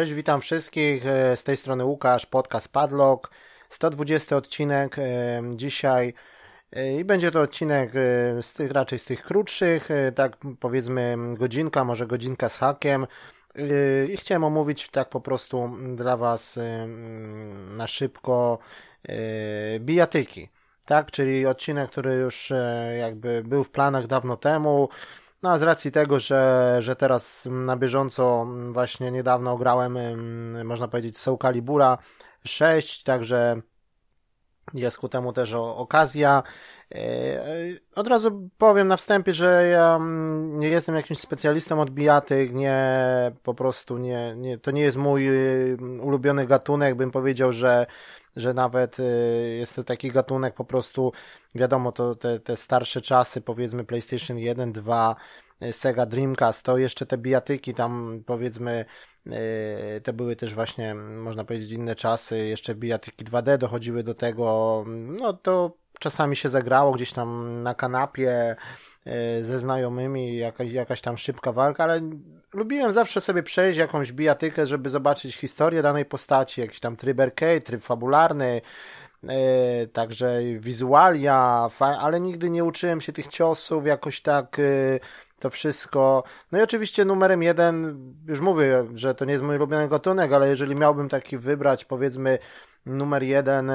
Cześć, witam wszystkich. E, z tej strony Łukasz, podcast Padlock. 120 odcinek e, dzisiaj e, i będzie to odcinek z tych, raczej z tych krótszych, tak powiedzmy godzinka, może godzinka z hakiem. I chciałem omówić tak po prostu dla Was na szybko bijatyki. Tak, czyli odcinek, który już jakby był w planach dawno temu. No a z racji tego, że, że teraz na bieżąco właśnie niedawno grałem, można powiedzieć, Soul Calibura 6, także jest ku temu też okazja. E, od razu powiem na wstępie, że ja nie jestem jakimś specjalistą od bijatyk, nie, po prostu nie, nie, to nie jest mój ulubiony gatunek, bym powiedział, że że nawet y, jest to taki gatunek po prostu, wiadomo, to te, te starsze czasy, powiedzmy PlayStation 1, 2, y, Sega Dreamcast, to jeszcze te bijatyki tam powiedzmy te były też właśnie, można powiedzieć, inne czasy, jeszcze bijatyki 2D dochodziły do tego, no to czasami się zagrało gdzieś tam na kanapie, E, ze znajomymi, jakaś, jakaś tam szybka walka, ale lubiłem zawsze sobie przejść jakąś bijatykę, żeby zobaczyć historię danej postaci, jakiś tam tryb arcade, tryb fabularny, e, także wizualia, ale nigdy nie uczyłem się tych ciosów jakoś tak e, to wszystko. No i oczywiście numerem jeden, już mówię, że to nie jest mój ulubiony gatunek, ale jeżeli miałbym taki wybrać, powiedzmy, numer jeden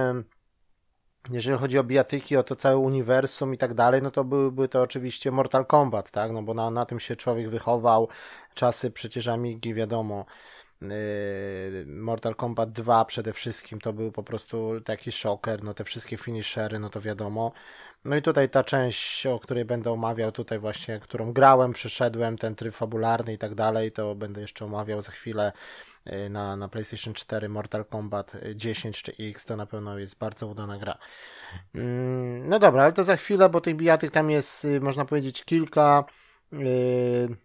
jeżeli chodzi o bijatyki, o to całe uniwersum i tak dalej, no to byłby to oczywiście Mortal Kombat, tak? No bo na, na tym się człowiek wychował. Czasy przecież Amigi, wiadomo. Yy, Mortal Kombat 2 przede wszystkim to był po prostu taki szoker, no te wszystkie finishery, no to wiadomo. No i tutaj ta część, o której będę omawiał, tutaj właśnie, którą grałem, przeszedłem, ten tryb fabularny i tak dalej, to będę jeszcze omawiał za chwilę na, na PlayStation 4 Mortal Kombat 10 czy X, to na pewno jest bardzo udana gra. Mm, no dobra, ale to za chwilę, bo tych bijatyk tam jest, y, można powiedzieć, kilka. Y,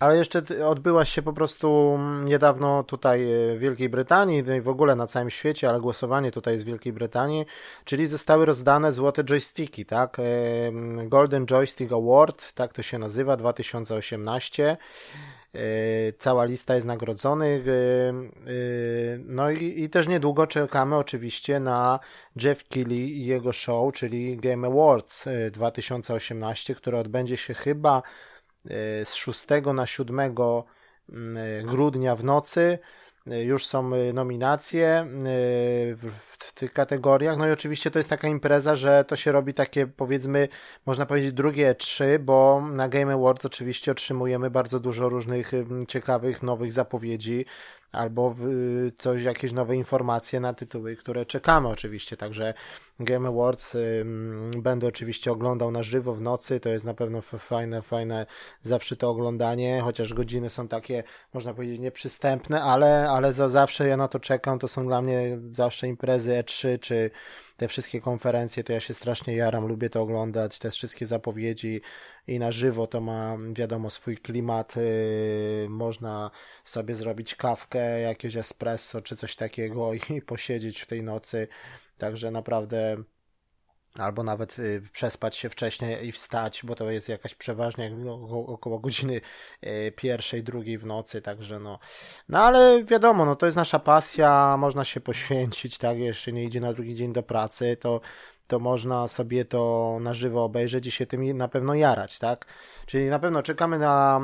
ale jeszcze odbyła się po prostu niedawno tutaj w Wielkiej Brytanii, no i w ogóle na całym świecie, ale głosowanie tutaj jest w Wielkiej Brytanii, czyli zostały rozdane złote joysticki, tak? Golden Joystick Award, tak to się nazywa, 2018. E, cała lista jest nagrodzonych. E, e, no i, i też niedługo czekamy oczywiście na Jeff Keighley i jego show, czyli Game Awards 2018, które odbędzie się chyba z 6 na 7 mm, grudnia w nocy. Już są nominacje w tych kategoriach. No i oczywiście to jest taka impreza, że to się robi takie powiedzmy, można powiedzieć drugie trzy, bo na Game Awards oczywiście otrzymujemy bardzo dużo różnych ciekawych nowych zapowiedzi albo coś, jakieś nowe informacje na tytuły, które czekamy oczywiście, także Game Awards y, będę oczywiście oglądał na żywo w nocy, to jest na pewno fajne, fajne zawsze to oglądanie, chociaż godziny są takie, można powiedzieć, nieprzystępne, ale, ale za zawsze ja na to czekam, to są dla mnie zawsze imprezy E3, czy te wszystkie konferencje, to ja się strasznie jaram, lubię to oglądać, te wszystkie zapowiedzi i na żywo to ma, wiadomo, swój klimat, yy, można sobie zrobić kawkę, jakieś espresso, czy coś takiego i posiedzieć w tej nocy, także naprawdę albo nawet y, przespać się wcześniej i wstać, bo to jest jakaś przeważnie około godziny y, pierwszej, drugiej w nocy, także no. No ale wiadomo, no to jest nasza pasja, można się poświęcić, tak, jeszcze nie idzie na drugi dzień do pracy, to to można sobie to na żywo obejrzeć i się tym na pewno jarać, tak? Czyli na pewno czekamy na,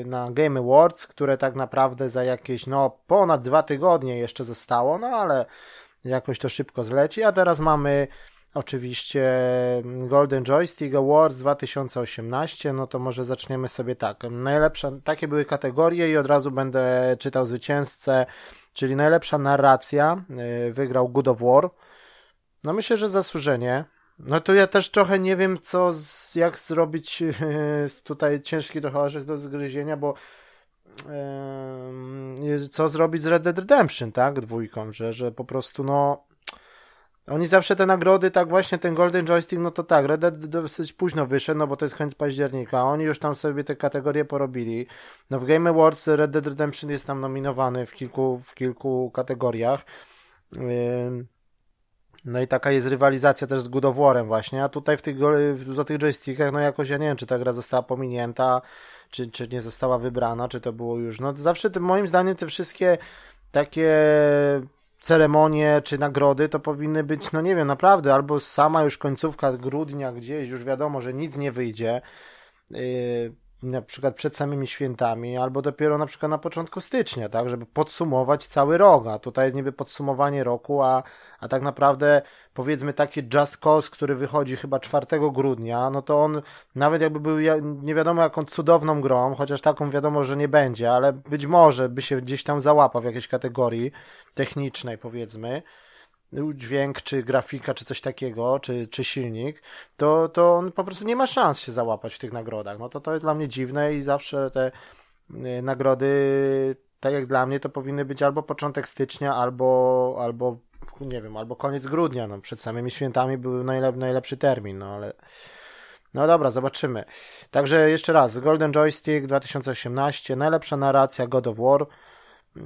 y, na Game Awards, które tak naprawdę za jakieś, no, ponad dwa tygodnie jeszcze zostało, no ale jakoś to szybko zleci, a teraz mamy oczywiście Golden Joystick Awards 2018, no to może zaczniemy sobie tak. Najlepsze, takie były kategorie i od razu będę czytał zwycięzcę, czyli najlepsza narracja, y, wygrał Good of War. No myślę, że zasłużenie. No to ja też trochę nie wiem, co, jak zrobić tutaj ciężki trochę orzech do zgryzienia, bo co zrobić z Red Dead Redemption, tak, dwójką, że, że po prostu no oni zawsze te nagrody, tak właśnie ten Golden Joystick, no to tak, Red Dead dosyć późno wyszedł, no bo to jest koniec października, oni już tam sobie te kategorie porobili. No w Game Awards Red Dead Redemption jest tam nominowany w kilku, w kilku kategoriach. No i taka jest rywalizacja też z God właśnie, a tutaj w tych, za tych joystickach, no jakoś ja nie wiem, czy ta gra została pominięta, czy, czy nie została wybrana, czy to było już, no zawsze tym, moim zdaniem te wszystkie takie ceremonie czy nagrody to powinny być, no nie wiem, naprawdę, albo sama już końcówka grudnia gdzieś, już wiadomo, że nic nie wyjdzie, yy, na przykład przed samymi świętami, albo dopiero na przykład na początku stycznia, tak, żeby podsumować cały rok, a tutaj jest niby podsumowanie roku, a, a tak naprawdę powiedzmy taki Just Cause, który wychodzi chyba 4 grudnia, no to on nawet jakby był nie wiadomo jaką cudowną grą, chociaż taką wiadomo, że nie będzie, ale być może by się gdzieś tam załapał w jakiejś kategorii technicznej powiedzmy, dźwięk, czy grafika, czy coś takiego, czy, czy silnik, to, to on po prostu nie ma szans się załapać w tych nagrodach. No to to jest dla mnie dziwne i zawsze te y, nagrody, tak jak dla mnie, to powinny być albo początek stycznia, albo, albo nie wiem, albo koniec grudnia. No, przed samymi świętami był najlep najlepszy termin, no ale. No dobra, zobaczymy. Także jeszcze raz, Golden Joystick 2018, najlepsza narracja God of War. Yy,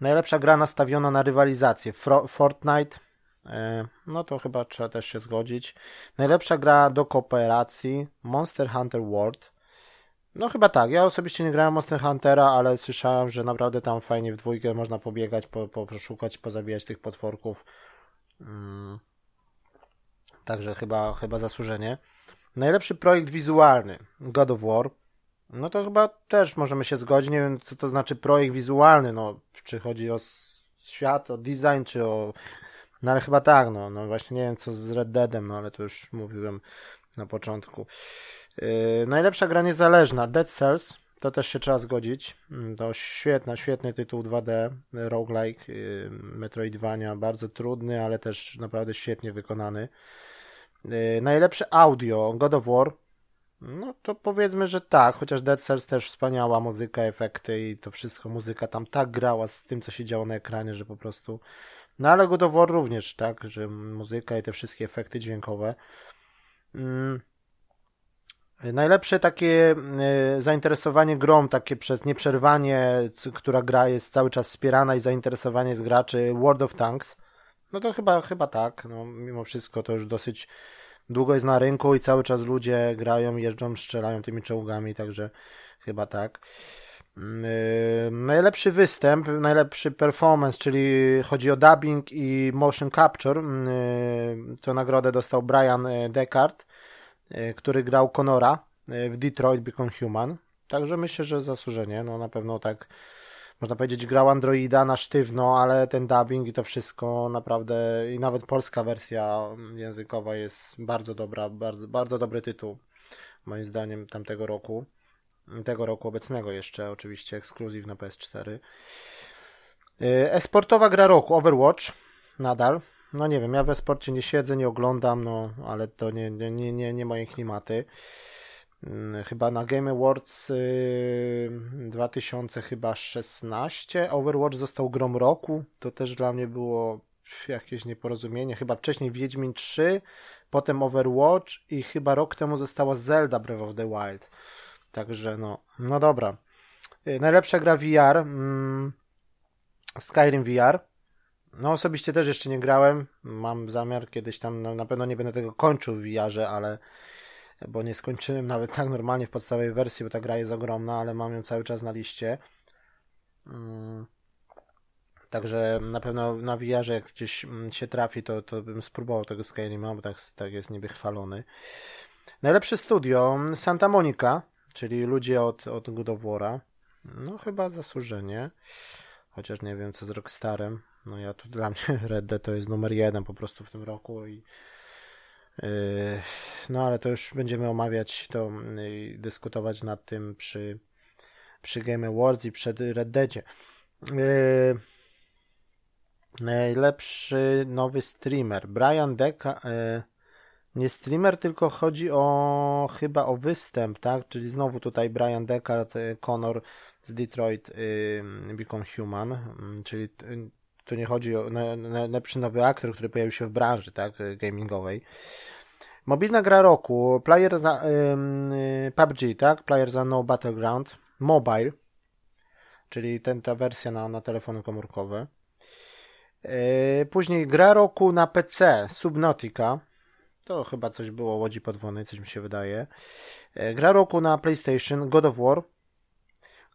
Najlepsza gra nastawiona na rywalizację. Fortnite. E, no to chyba trzeba też się zgodzić. Najlepsza gra do kooperacji. Monster Hunter World. No chyba tak. Ja osobiście nie grałem Monster Huntera, ale słyszałem, że naprawdę tam fajnie w dwójkę można pobiegać, po, po, poszukać, pozabijać tych potworków. Hmm. Także chyba, chyba zasłużenie. Najlepszy projekt wizualny. God of War. No to chyba też możemy się zgodzić. Nie wiem, co to znaczy projekt wizualny. No, czy chodzi o świat, o design, czy o. No ale chyba tak, no, no właśnie nie wiem co z Red Deadem, no ale to już mówiłem na początku. Yy, najlepsza gra niezależna, Dead Cells, to też się trzeba zgodzić. Mm, to świetna, świetny tytuł 2D, roguelike, yy, Metroidvania, bardzo trudny, ale też naprawdę świetnie wykonany. Yy, najlepsze audio, God of War, no to powiedzmy, że tak, chociaż Dead Cells też wspaniała muzyka, efekty i to wszystko, muzyka tam tak grała z tym, co się działo na ekranie, że po prostu... No ale God of War również, tak, że muzyka i te wszystkie efekty dźwiękowe. Mm. Najlepsze takie y, zainteresowanie grą, takie przez nieprzerwanie, która gra jest cały czas wspierana i zainteresowanie z graczy World of Tanks. No to chyba, chyba tak, no mimo wszystko to już dosyć długo jest na rynku i cały czas ludzie grają, jeżdżą, strzelają tymi czołgami, także chyba tak. Yy, najlepszy występ, najlepszy performance, czyli chodzi o dubbing i motion capture, yy, co nagrodę dostał Brian yy, Descartes, yy, który grał Conora yy, w Detroit Become Human. Także myślę, że zasłużenie, no na pewno tak można powiedzieć, grał Androida na sztywno, ale ten dubbing i to wszystko naprawdę, i nawet polska wersja językowa jest bardzo dobra, bardzo, bardzo dobry tytuł, moim zdaniem, tamtego roku. Tego roku obecnego jeszcze, oczywiście, ekskluzyw na PS4. Y, esportowa gra roku, Overwatch, nadal. No nie wiem, ja w esporcie nie siedzę, nie oglądam, no, ale to nie, nie, nie, nie moje klimaty. Mm, chyba na Game Awards 2016 y, Overwatch został grom roku. To też dla mnie było jakieś nieporozumienie. Chyba wcześniej Wiedźmin 3, potem Overwatch i chyba rok temu została Zelda Breath of the Wild. Także no, no dobra. Y, najlepsza gra VR mm, Skyrim VR. No osobiście też jeszcze nie grałem. Mam zamiar kiedyś tam, no, na pewno nie będę tego kończył w VR-ze, ale bo nie skończyłem nawet tak normalnie w podstawowej wersji, bo ta gra jest ogromna, ale mam ją cały czas na liście. Mm. Także na pewno na VR, jak gdzieś mm, się trafi, to, to bym spróbował tego Skyrima, bo tak, tak jest niby chwalony. Najlepsze studio Santa Monica, czyli ludzie od, od God of War'a. No chyba zasłużenie. Chociaż nie wiem co z Rockstarem. No ja tu dla mnie Red Dead to jest numer jeden po prostu w tym roku i Yy, no ale to już będziemy omawiać to i dyskutować nad tym przy, przy Game Awards i przed Red Deadzie. Yy, najlepszy nowy streamer. Brian Deka. Yy, nie streamer, tylko chodzi o chyba o występ, tak? Czyli znowu tutaj Brian Deckard, Connor z Detroit Become Human, czyli tu nie chodzi o najlepszy nowy aktor, który pojawił się w branży, tak, gamingowej. Mobilna gra roku, player za, yy, PUBG, tak, player za no battleground, mobile, czyli ten, ta wersja na, na telefony komórkowe. E, później gra roku na PC Subnautica. To chyba coś było Łodzi Podwodnej, coś mi się wydaje. E, gra roku na PlayStation God of War.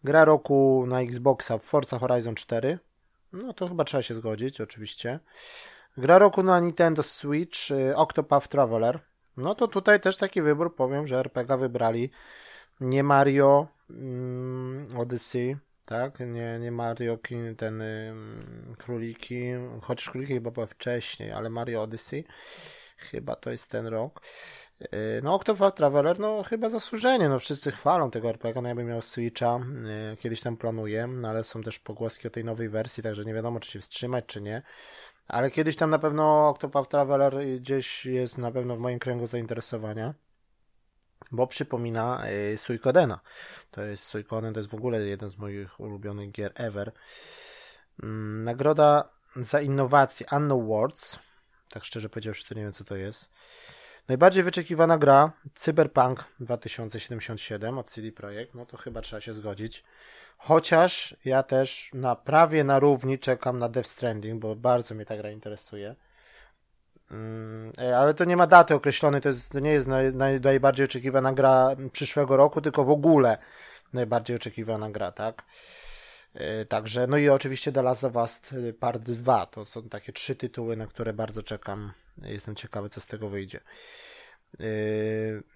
Gra roku na Xboxa Forza Horizon 4. No to chyba trzeba się zgodzić, oczywiście. Gra roku na Nintendo Switch Octopath Traveler. No to tutaj też taki wybór, powiem, że RPG wybrali nie Mario mm, Odyssey, tak? Nie, nie Mario, ten króliki, chociaż króliki chyba były wcześniej, ale Mario Odyssey, chyba to jest ten rok. Y, no, Octopath Traveler, no chyba zasłużenie, no wszyscy chwalą tego RPG, no ja bym miał Switcha, y, kiedyś tam planuję, no ale są też pogłoski o tej nowej wersji, także nie wiadomo, czy się wstrzymać, czy nie. Ale kiedyś tam na pewno Octopath Traveler gdzieś jest na pewno w moim kręgu zainteresowania bo przypomina y, Suikodena. To jest Suikoden, to jest w ogóle jeden z moich ulubionych gier ever. Mm, nagroda za innowacje Anno Awards. Tak szczerze powiedziawszy, to nie wiem co to jest. Najbardziej wyczekiwana gra Cyberpunk 2077 od CD Projekt. No to chyba trzeba się zgodzić. Chociaż ja też na prawie na równi czekam na Death Stranding, bo bardzo mnie ta gra interesuje. Mm, e, ale to nie ma daty określonej, to, jest, to nie jest naj, naj, najbardziej oczekiwana gra przyszłego roku, tylko w ogóle najbardziej oczekiwana gra, tak? E, także, no i oczywiście The Last of Us Part 2, to są takie trzy tytuły, na które bardzo czekam. Jestem ciekawy, co z tego wyjdzie. E,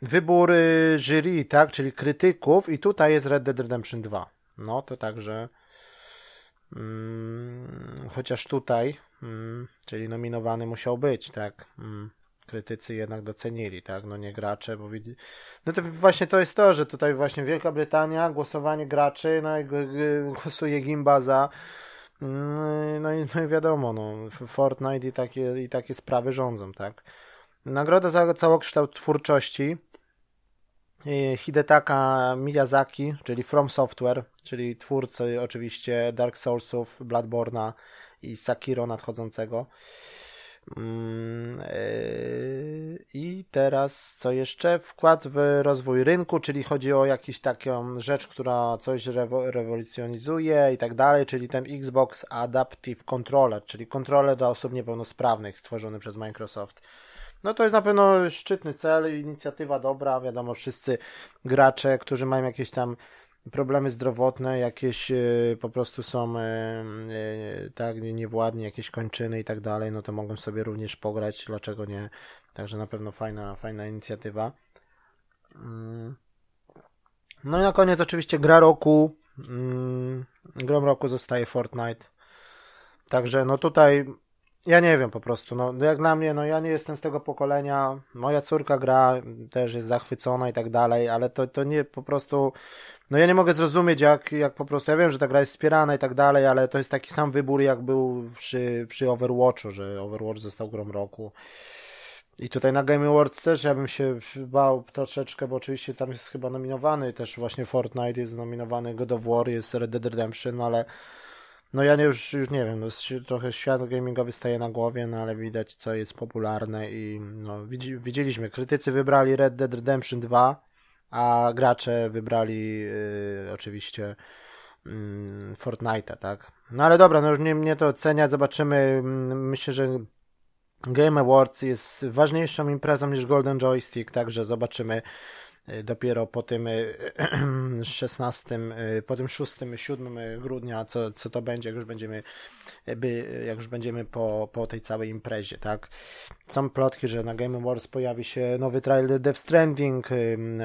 wybór jury, tak, czyli krytyków i tutaj jest Red Dead Redemption 2. No to także mm, chociaż tutaj Mm, czyli nominowany musiał być, tak. Mm, krytycy jednak docenili, tak, no nie gracze, bo widzi... No to właśnie to jest to, że tutaj właśnie Wielka Brytania, głosowanie graczy, no i głosuje Gimba za mm, no i, no i wiadomo, no, Fortnite i takie, i takie sprawy rządzą, tak. Nagroda za całokształt twórczości Hidetaka Miyazaki, czyli From Software, czyli twórcy oczywiście Dark Soulsów, Bloodborne'a, i Sakiro nadchodzącego. Mm, e, I teraz co jeszcze? Wkład w rozwój rynku, czyli chodzi o jakąś taką rzecz, która coś rewolucjonizuje i tak dalej, czyli ten Xbox Adaptive Controller, czyli kontroler dla osób niepełnosprawnych stworzony przez Microsoft. No to jest na pewno szczytny cel, inicjatywa dobra, wiadomo, wszyscy gracze, którzy mają jakieś tam problemy zdrowotne, jakieś e, po prostu są e, e, tak niewładni, jakieś kończyny i tak dalej, no to mogą sobie również pograć, dlaczego nie? Także na pewno fajna, fajna inicjatywa. Mm. No i na koniec oczywiście gra roku. Mm, grą roku zostaje Fortnite. Także no tutaj ja nie wiem po prostu, no jak dla mnie, no ja nie jestem z tego pokolenia, moja córka gra, też jest zachwycona i tak dalej, ale to, to nie po prostu, no ja nie mogę zrozumieć jak, jak po prostu, ja wiem, że ta gra jest wspierana i tak dalej, ale to jest taki sam wybór jak był przy, przy Overwatchu, że Overwatch został grą roku. I tutaj na Game Awards też ja bym się bał troszeczkę, bo oczywiście tam jest chyba nominowany też właśnie Fortnite, jest nominowany God of War, jest Red Dead Redemption, ale no ja już, już nie wiem, no, trochę świat gamingowy staje na głowie, no ale widać co jest popularne i no, widzieliśmy, krytycy wybrali Red Dead Redemption 2, a gracze wybrali y, oczywiście y, Fortnite'a, tak? No ale dobra, no już nie mnie to oceniać, zobaczymy. Mm, myślę, że Game Awards jest ważniejszą imprezą niż Golden Joystick, także zobaczymy dopiero po tym 16, y, y, po tym 6, 7 grudnia, co, co to będzie, jak już będziemy, by, jak już będziemy po, po tej całej imprezie, tak? Są plotki, że na Game Awards pojawi się nowy trailer Death Stranding,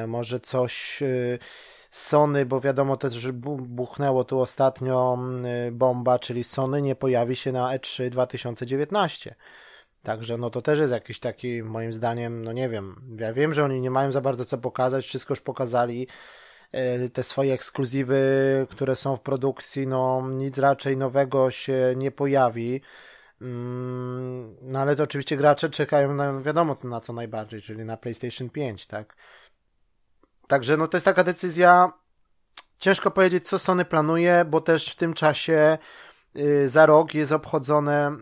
może coś Sony, bo wiadomo też, że buchnęło tu ostatnio bomba, czyli Sony nie pojawi się na E3 2019. Także no to też jest jakiś taki, moim zdaniem, no nie wiem, ja wiem, że oni nie mają za bardzo co pokazać, wszystko już pokazali, e, te swoje ekskluzywy, które są w produkcji, no nic raczej nowego się nie pojawi. Mm, no ale to oczywiście gracze czekają na wiadomo na co najbardziej, czyli na PlayStation 5, tak? Także no to jest taka decyzja, ciężko powiedzieć co Sony planuje, bo też w tym czasie y, za rok jest obchodzone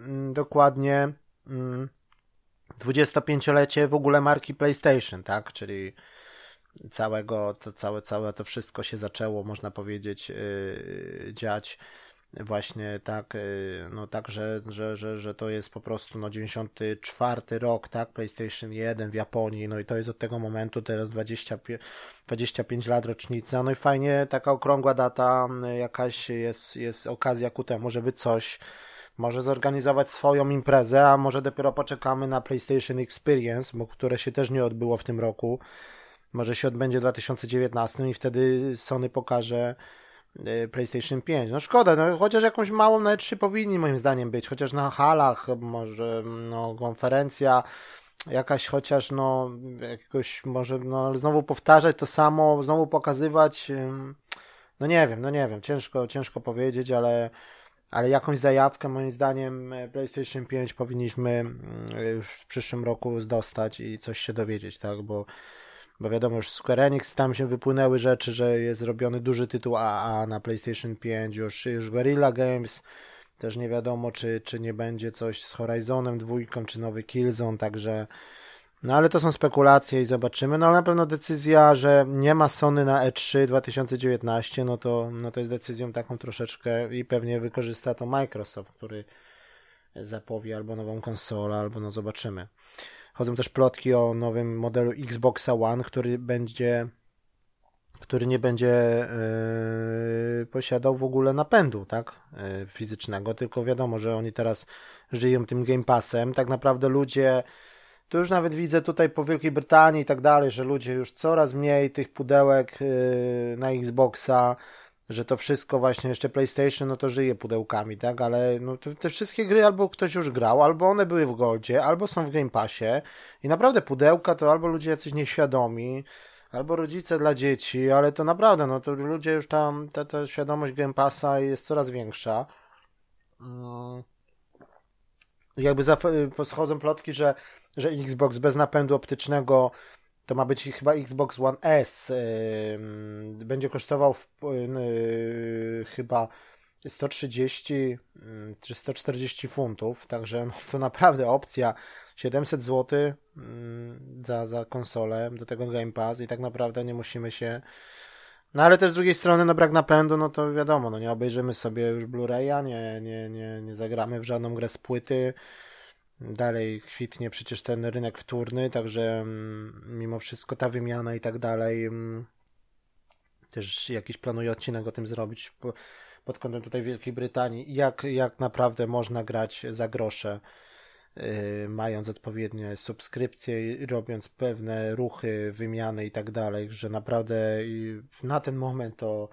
mm, dokładnie 25-lecie mm. w ogóle marki PlayStation, tak? Czyli całego, to całe, całe to wszystko się zaczęło, można powiedzieć, yy, dziać właśnie tak, no tak, że, że, że, że to jest po prostu no 94 rok, tak, PlayStation 1 w Japonii, no i to jest od tego momentu teraz 25, 25 lat rocznica, no i fajnie taka okrągła data, jakaś jest, jest okazja ku temu, żeby coś może zorganizować swoją imprezę, a może dopiero poczekamy na PlayStation Experience, bo które się też nie odbyło w tym roku. Może się odbędzie w 2019 i wtedy Sony pokaże y, PlayStation 5. No szkoda, no, chociaż jakąś małą na 3 powinni moim zdaniem być, chociaż na halach, może no, konferencja jakaś chociaż no jakoś może no znowu powtarzać to samo, znowu pokazywać no nie wiem, no nie wiem, ciężko, ciężko powiedzieć, ale ale jakąś zajawkę moim zdaniem e, PlayStation 5 powinniśmy mm, już w przyszłym roku dostać i coś się dowiedzieć, tak, bo bo wiadomo, już Square Enix tam się wypłynęły rzeczy, że jest zrobiony duży tytuł AA na PlayStation 5, już, już Guerrilla Games, też nie wiadomo, czy, czy nie będzie coś z Horizonem dwójką, czy nowy Killzone, także no ale to są spekulacje i zobaczymy. No ale na pewno decyzja, że nie ma Sony na E3 2019, no to, no to jest decyzją taką troszeczkę i pewnie wykorzysta to Microsoft, który zapowie albo nową konsolę, albo no zobaczymy. Chodzą też plotki o nowym modelu Xboxa One, który będzie który nie będzie yy, posiadał w ogóle napędu, tak, yy, fizycznego, tylko wiadomo, że oni teraz żyją tym Game Passem. Tak naprawdę ludzie to już nawet widzę tutaj po Wielkiej Brytanii i tak dalej, że ludzie już coraz mniej tych pudełek yy, na Xboxa, że to wszystko właśnie jeszcze PlayStation, no to żyje pudełkami, tak, ale no te wszystkie gry albo ktoś już grał, albo one były w Goldzie, albo są w Game Passie i naprawdę pudełka to albo ludzie jacyś nieświadomi, albo rodzice dla dzieci, ale to naprawdę, no to ludzie już tam, ta, ta świadomość Game Passa jest coraz większa. Mm. Jakby za, schodzą plotki, że że Xbox bez napędu optycznego to ma być chyba Xbox One S. Yy, będzie kosztował w, yy, chyba 130 yy, czy 140 funtów, także no, to naprawdę opcja 700 zł za, za konsolę do tego Game Pass i tak naprawdę nie musimy się no ale też z drugiej strony no brak napędu, no to wiadomo, no nie obejrzymy sobie już Blu-raya, nie, nie, nie, nie zagramy w żadną grę z płyty, dalej kwitnie przecież ten rynek wtórny, także mm, mimo wszystko ta wymiana i tak dalej mm, też jakiś planuje odcinek o tym zrobić pod kątem tutaj Wielkiej Brytanii jak, jak naprawdę można grać za grosze mając odpowiednie subskrypcje robiąc pewne ruchy, wymiany i tak dalej, że naprawdę na ten moment to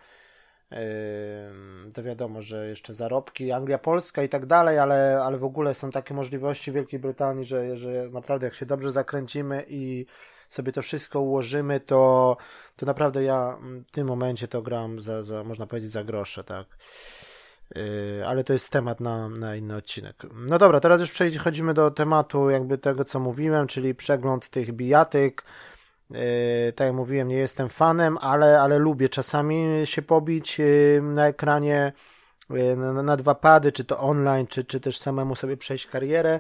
to wiadomo, że jeszcze zarobki, Anglia, Polska i tak dalej, ale, ale w ogóle są takie możliwości w Wielkiej Brytanii, że, że naprawdę jak się dobrze zakręcimy i sobie to wszystko ułożymy, to, to naprawdę ja w tym momencie to gram za, za można powiedzieć, za grosze, tak. Yy, ale to jest temat na, na inny odcinek. No dobra, teraz już przechodzimy do tematu jakby tego, co mówiłem, czyli przegląd tych bijatyk, Yy, tak jak mówiłem, nie jestem fanem, ale, ale lubię czasami się pobić yy, na ekranie yy, na, na dwa pady, czy to online, czy, czy też samemu sobie przejść karierę.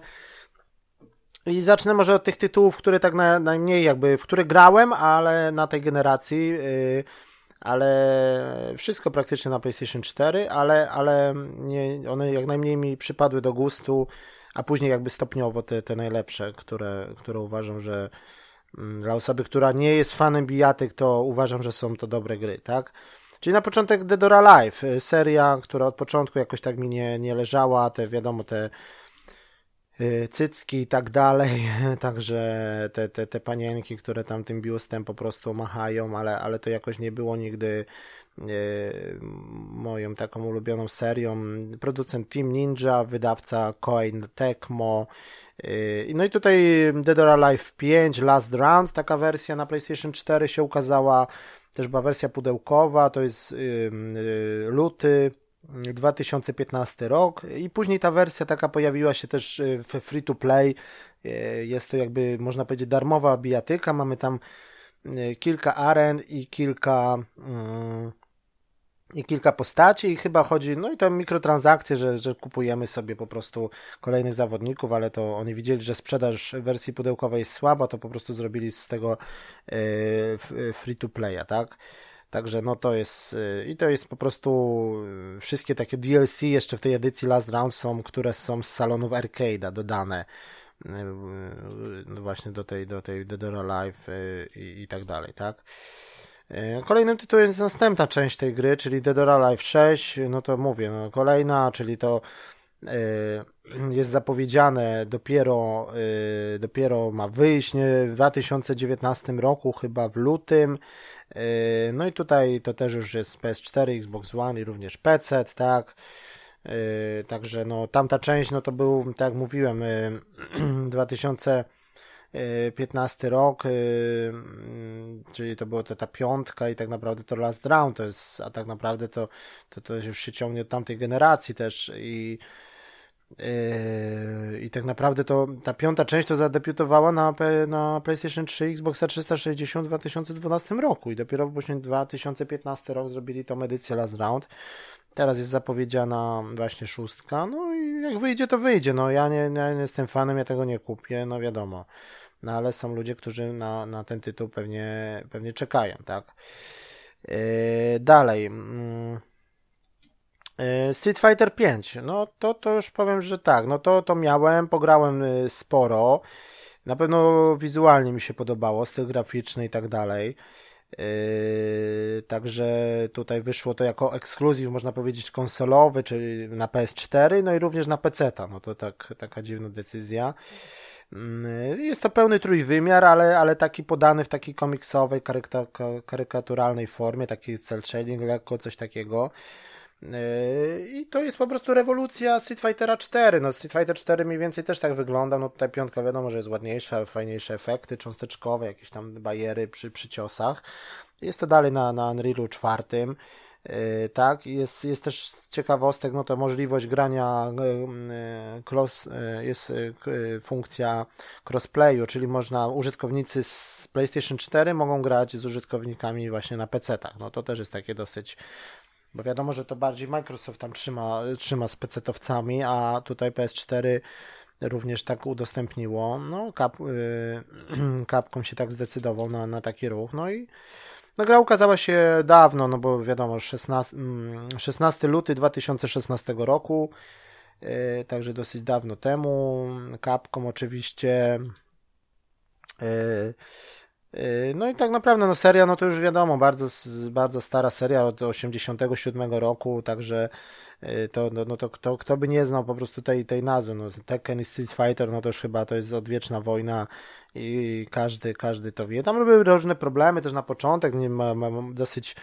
I zacznę może od tych tytułów, które tak na, najmniej jakby, w które grałem, ale na tej generacji, ale wszystko praktycznie na PlayStation 4, ale, ale nie, one jak najmniej mi przypadły do gustu, a później jakby stopniowo te, te najlepsze, które, które uważam, że Mm, dla osoby, która nie jest fanem bijatyk, to uważam, że są to dobre gry, tak? Czyli na początek Dead or Alive, y, seria, która od początku jakoś tak mi nie, nie leżała, te wiadomo, te cycki i tak dalej, także te, te, te panienki, które tam tym biustem po prostu machają, ale, ale to jakoś nie było nigdy y, moją taką ulubioną serią. Producent Team Ninja, wydawca Coin Tecmo, Yy, no i tutaj Dead or Alive 5 Last Round, taka wersja na PlayStation 4 się ukazała, też była wersja pudełkowa, to jest luty 2015 rok. I później ta wersja taka pojawiła się też w free to play, jest to jakby można powiedzieć darmowa bijatyka, mamy tam kilka aren i kilka i kilka postaci. I chyba chodzi, no i to mikrotransakcje, że, że kupujemy sobie po prostu kolejnych zawodników, ale to oni widzieli, że sprzedaż wersji pudełkowej jest słaba, to po prostu zrobili z tego free to playa, tak? Także no to jest i to jest po prostu wszystkie takie DLC jeszcze w tej edycji Last Round są, które są z salonów arcade'a dodane no właśnie do tej, do tej Dead or Alive i, i tak dalej, tak? Kolejnym tytułem jest następna część tej gry, czyli Dead or Alive 6, no to mówię, no kolejna, czyli to jest zapowiedziane dopiero, dopiero ma wyjść w 2019 roku, chyba w lutym. No i tutaj to też już jest PS4, Xbox One i również PC, tak. Także no tamta część, no to był, tak jak mówiłem, 2015 rok, czyli to była ta, ta piątka i tak naprawdę to Last Round, to jest, a tak naprawdę to, to, to już się ciągnie od tamtej generacji też i Yy, I tak naprawdę to ta piąta część to zadebiutowała na, na PlayStation 3 Xbox 360 w 2012 roku i dopiero właśnie 2015 rok zrobili tą edycję Last Round. Teraz jest zapowiedziana właśnie szóstka, no i jak wyjdzie to wyjdzie, no ja nie, ja nie jestem fanem, ja tego nie kupię, no wiadomo. No ale są ludzie, którzy na, na ten tytuł pewnie, pewnie czekają, tak. Yy, dalej. Yy. E, Street Fighter 5, no to, to już powiem, że tak, no to, to miałem, pograłem e, sporo, na pewno wizualnie mi się podobało, styl graficzny i tak dalej. Yy, także tutaj wyszło to jako ekskluzyw, można powiedzieć, konsolowy, czyli na PS4, no i również na PC. No to tak, taka dziwna decyzja. Yy, jest to pełny trójwymiar, ale, ale taki podany w takiej komiksowej, karyka, karykaturalnej formie, taki cel shading, lekko coś takiego. Yy, I to jest po prostu rewolucja Street Fightera 4. No Street Fighter 4 mniej więcej też tak wygląda. No tutaj piątka wiadomo, że jest ładniejsza, fajniejsze efekty cząsteczkowe, jakieś tam bariery przy, przy ciosach. Jest to dalej na, na Unrealu 4. Yy, tak, jest, jest też ciekawostek, no to możliwość grania yy, cross, jest funkcja crossplayu, czyli można, użytkownicy z PlayStation 4 mogą grać z użytkownikami właśnie na PC-tach. No to też jest takie dosyć bo wiadomo, że to bardziej Microsoft tam trzyma, trzyma z PC-towcami, a tutaj PS4 również tak udostępniło. No, Cap, yy, Capcom się tak zdecydował na, na taki ruch. No i no, gra ukazała się dawno, no bo wiadomo, 16, 16 mm, luty 2016 roku, yy, także dosyć dawno temu. Capcom oczywiście. Yy, no i tak naprawdę no seria, no to już wiadomo, bardzo, bardzo stara seria od 87 roku, także yy, to, no, no to kto, kto by nie znał po prostu tej, tej nazwy, no Tekken i Street Fighter, no to już chyba to jest odwieczna wojna i każdy, każdy to wie. Tam były różne problemy też na początek, nie ma, ma dosyć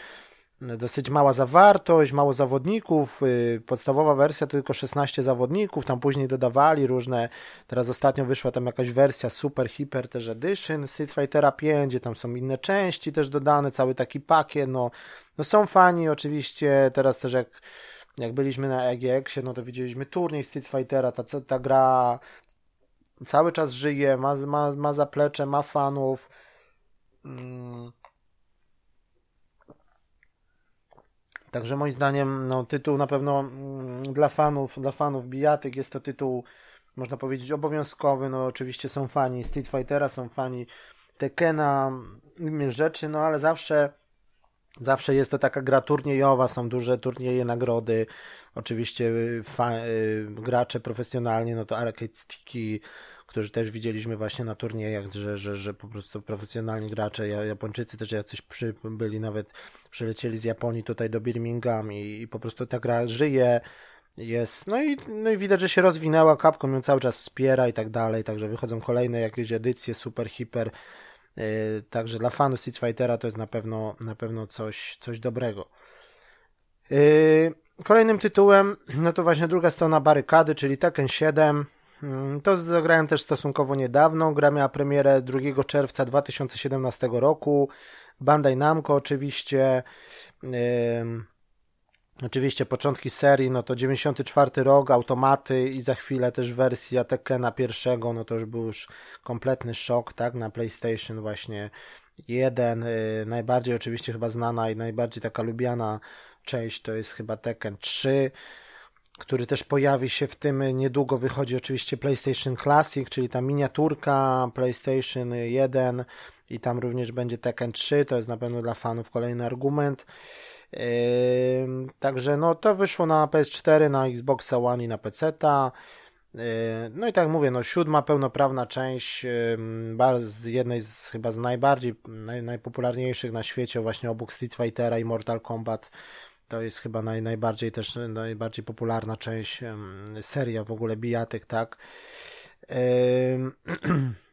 dosyć mała zawartość, mało zawodników. Y, podstawowa wersja tylko 16 zawodników, tam później dodawali różne. Teraz ostatnio wyszła tam jakaś wersja Super Hyper też Edition Street Fightera 5, gdzie tam są inne części też dodane, cały taki pakiet. No, no są fani oczywiście, teraz też jak, jak byliśmy na EGX-ie, no to widzieliśmy turniej Street Fightera, ta, ta gra cały czas żyje, ma, ma, ma zaplecze, ma fanów. Hmm Także moim zdaniem no, tytuł na pewno mm, dla fanów, dla fanów bijatyk jest to tytuł, można powiedzieć, obowiązkowy. No oczywiście są fani Street Fightera, są fani Tekena, innych rzeczy, no ale zawsze zawsze jest to taka gra turniejowa, są duże turnieje, nagrody. Oczywiście y, fa- y, gracze profesjonalni, no to arcade którzy też widzieliśmy właśnie na turniejach, że, że, że po prostu profesjonalni gracze, Japończycy też jacyś przy, byli nawet, przylecieli z Japonii tutaj do Birmingham i, i po prostu ta gra żyje, jest, no i, no i widać, że się rozwinęła, Capcom ją cały czas wspiera i tak dalej, także wychodzą kolejne jakieś edycje, super, hiper, yy, także dla fanów Street Fightera to jest na pewno, na pewno coś, coś dobrego. Yy, kolejnym tytułem, no to właśnie druga strona barykady, czyli Tekken 7, Mm, to zagrałem też stosunkowo niedawno. Gra miała premierę 2 czerwca 2017 roku. Bandai Namco oczywiście. Oczywiście początki serii, no to 94 rok, automaty i za chwilę też wersja Tekkena pierwszego, no to już był już kompletny szok, tak, na PlayStation właśnie jeden. Yy, najbardziej oczywiście chyba znana i najbardziej taka lubiana część to jest chyba Tekken 3 który też pojawi się w tym niedługo wychodzi oczywiście PlayStation Classic, czyli ta miniaturka PlayStation 1 i tam również będzie Tekken 3, to jest na pewno dla fanów kolejny argument. Yy, także no to wyszło na PS4, na Xbox One i na PC. Yy, no i tak mówię, no siódma pełnoprawna część z jednej z chyba z najbardziej, naj, najpopularniejszych na świecie właśnie obok Street Fightera i Mortal Kombat. To jest chyba naj, najbardziej też najbardziej popularna część seria w ogóle bijatyk, tak.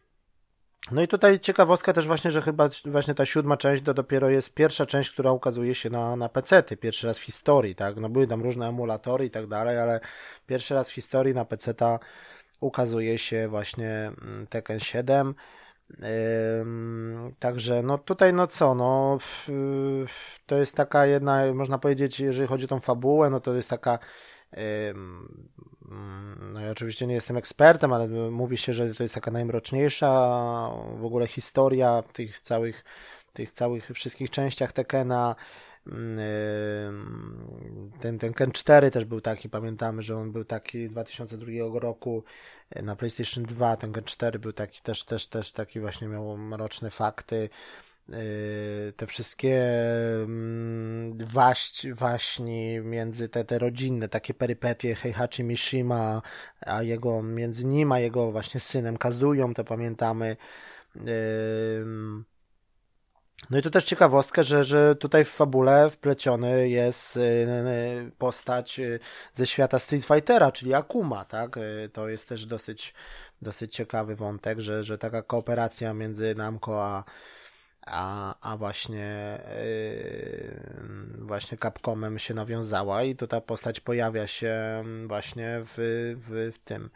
No i tutaj ciekawostka też właśnie, że chyba właśnie ta siódma część to dopiero jest pierwsza część, która ukazuje się na, na PC-ty, pierwszy raz w historii, tak? No były tam różne emulatory i tak dalej, ale pierwszy raz w historii na PC-ta ukazuje się właśnie mm, Tekken 7. Także no tutaj no co, no to jest taka jedna, można powiedzieć, jeżeli chodzi o tą fabułę, no to jest taka no ja oczywiście nie jestem ekspertem, ale mówi się, że to jest taka najmroczniejsza w ogóle historia w tych całych, tych całych wszystkich częściach Tekena. Ten, ten Ken 4 też był taki, pamiętamy, że on był taki 2002 roku na PlayStation 2, ten Ken 4 był taki też, też, też taki właśnie miał mroczne fakty. Yy, te wszystkie mm, waść, waśni między te, te rodzinne, takie perypetie Heihachi Mishima, a jego, między nim a jego właśnie synem Kazują, to pamiętamy. Yy, no i to też ciekawostka, że, że tutaj w fabule wpleciony jest yy, postać ze świata Street Fightera, czyli Akuma, tak? To jest też dosyć, dosyć ciekawy wątek, że, że taka kooperacja między Namco a a, a właśnie yy, właśnie Capcomem się nawiązała i to ta postać pojawia się właśnie w, w, w tym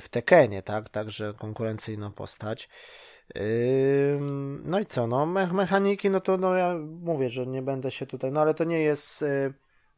w Tekenie, tak? Także konkurencyjna postać. No i co, no me mechaniki, no to no ja mówię, że nie będę się tutaj, no ale to nie jest yy,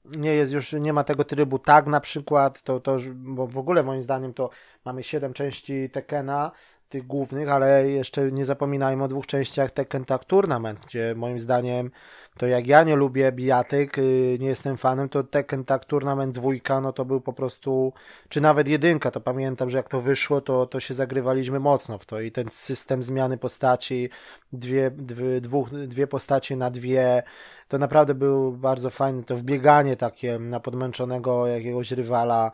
nie jest już, nie ma tego trybu tak na przykład, to, to bo w ogóle moim zdaniem to mamy 7 części Tekena, tych głównych, ale jeszcze nie zapominajmy o dwóch częściach Tekken Tag Tournament, gdzie moim zdaniem to jak ja nie lubię bijatyk, y, nie jestem fanem, to Tekken Tag Tournament dwójka, no to był po prostu, czy nawet jedynka, to pamiętam, że jak to wyszło, to, to się zagrywaliśmy mocno w to i ten system zmiany postaci, dwie, dwie, dwóch, dwie postacie na dwie, to naprawdę był bardzo fajny, to wbieganie takie na podmęczonego jakiegoś rywala,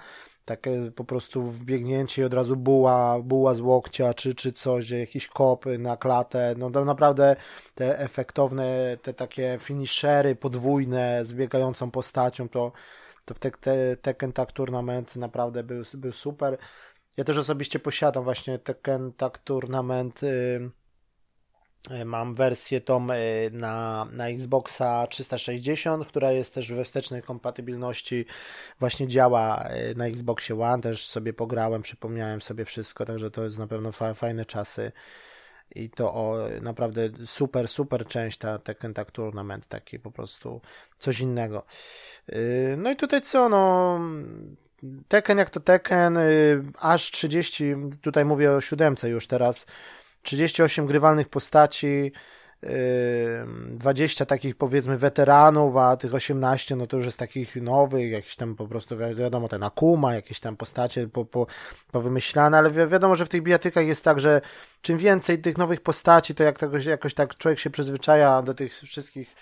takie po prostu wbiegnięcie i od razu buła, buła z łokcia, czy, czy coś, jakiś kop na klatę, no to naprawdę te efektowne, te takie finishery podwójne z biegającą postacią, to, to w te, te, Tekken Tag Tournament naprawdę był, był super. Ja też osobiście posiadam właśnie Tekken Tag Tournament yy, mam wersję tą e, na, na Xboxa 360, która jest też we wstecznej kompatybilności, właśnie działa e, na Xboxie One, też sobie pograłem, przypomniałem sobie wszystko, także to jest na pewno fa fajne czasy. I to o, naprawdę super, super część ta Tekken Tag Tournament, taki po prostu coś innego. No i tutaj co, no Tekken jak to Tekken, aż 30, tutaj mówię o siódemce już teraz, 38 grywalnych postaci, 20 takich powiedzmy weteranów, a tych 18 no to już jest takich nowych, jakiś tam po prostu wiadomo ten Akuma, jakieś tam postacie po, po, powymyślane, ale wi wiadomo, że w tych bijatykach jest tak, że czym więcej tych nowych postaci, to jak jakoś, jakoś tak człowiek się przyzwyczaja do tych wszystkich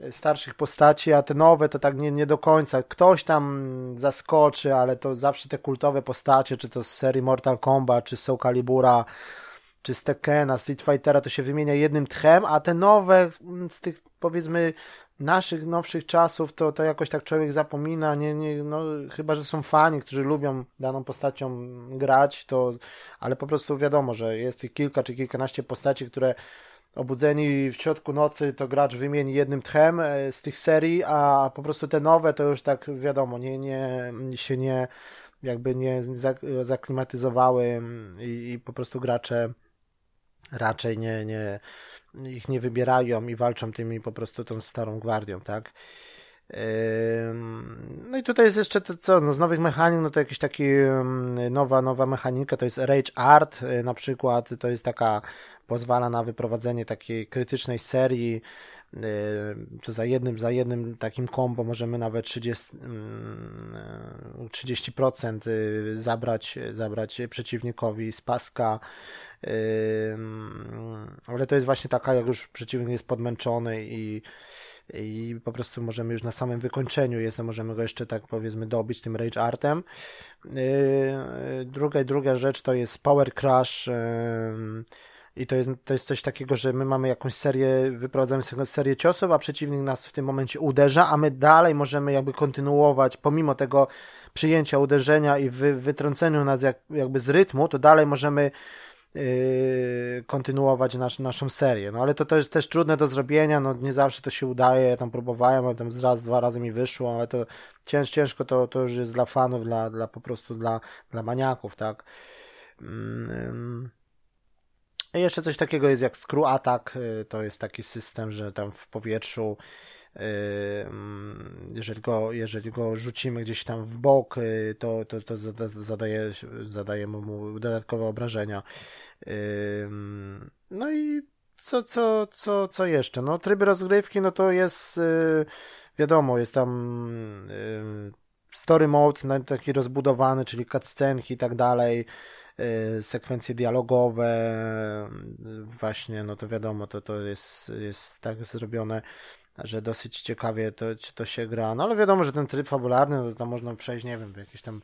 e, starszych postaci, a te nowe to tak nie, nie do końca. Ktoś tam zaskoczy, ale to zawsze te kultowe postacie, czy to z serii Mortal Kombat, czy z Soul Calibura, czy z Tekkena, Street Fightera to się wymienia jednym tchem, a te nowe z tych powiedzmy naszych nowszych czasów to, to jakoś tak człowiek zapomina, nie, nie, no, chyba, że są fani, którzy lubią daną postacią grać, to, ale po prostu wiadomo, że jest tych kilka czy kilkanaście postaci, które obudzeni w środku nocy to gracz wymieni jednym tchem e, z tych serii, a po prostu te nowe to już tak wiadomo, nie, nie się nie jakby nie zaklimatyzowały i, i po prostu gracze raczej nie, nie, ich nie wybierają i walczą tymi po prostu tą starą gwardią, tak? No i tutaj jest jeszcze to, co, no z nowych mechanik, no to jakiś taki nowa, nowa mechanika, to jest Rage Art y, na przykład, to jest taka, pozwala na wyprowadzenie takiej krytycznej serii, to za jednym, za jednym takim kombo możemy nawet 30, 30% mm, zabrać, zabrać przeciwnikowi z paska, ale to jest właśnie taka, jak już przeciwnik jest podmęczony i i po prostu możemy już na samym wykończeniu jest, możemy go jeszcze tak powiedzmy dobić tym Rage Artem. Druga, druga rzecz to jest Power Crash i to jest, to jest coś takiego, że my mamy jakąś serię, wyprowadzamy sobie serię ciosów, a przeciwnik nas w tym momencie uderza, a my dalej możemy jakby kontynuować, pomimo tego przyjęcia uderzenia i wy, wytrąceniu nas jak, jakby z rytmu, to dalej możemy Yy, kontynuować nasz, naszą serię. No ale to też, też trudne do zrobienia, no nie zawsze to się udaje, ja tam próbowałem, ale tam raz, dwa razy mi wyszło, ale to cięż, ciężko to, to już jest dla fanów, dla, dla po prostu dla, dla maniaków, tak. I jeszcze coś takiego jest jak Screw Attack, yy, to jest taki system, że tam w powietrzu yy, mm, jeżeli go, jeżeli go rzucimy gdzieś tam w bok, to, to, to zadaje, zadaje mu dodatkowe obrażenia. No i co, co, co, co jeszcze? No tryby rozgrywki, no to jest y, wiadomo, jest tam y, story mode taki rozbudowany, czyli cutscenki i tak dalej, y, sekwencje dialogowe, właśnie, no to wiadomo, to, to jest, jest tak zrobione, że dosyć ciekawie to, to się gra, no ale wiadomo, że ten tryb fabularny, no to tam można przejść, nie wiem, jakieś tam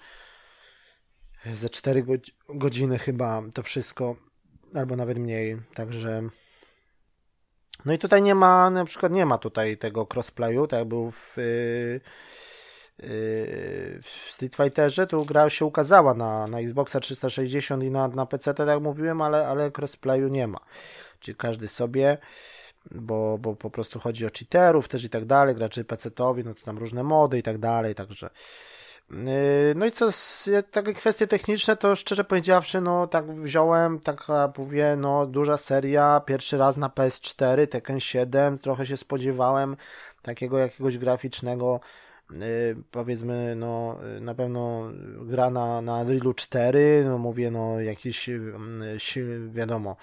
ze 4 godziny chyba to wszystko albo nawet mniej, także no i tutaj nie ma, na przykład nie ma tutaj tego crossplayu, tak jak był w, yy, w Street Fighterze, tu gra się ukazała na, na Xboxa 360 i na, na PC, tak jak mówiłem, ale, ale crossplayu nie ma. Czyli każdy sobie, bo, bo po prostu chodzi o cheaterów też i tak dalej, graczy PC-towi, no to tam różne mody i tak dalej, także Yy, no i co, takie kwestie techniczne, to szczerze powiedziawszy, no tak wziąłem, taka mówię, no duża seria, pierwszy raz na PS4, Tekken 7, trochę się spodziewałem takiego jakiegoś graficznego, yy, powiedzmy, no na pewno gra na, na Unrealu 4, no mówię, no jakiś, yy, wiadomo,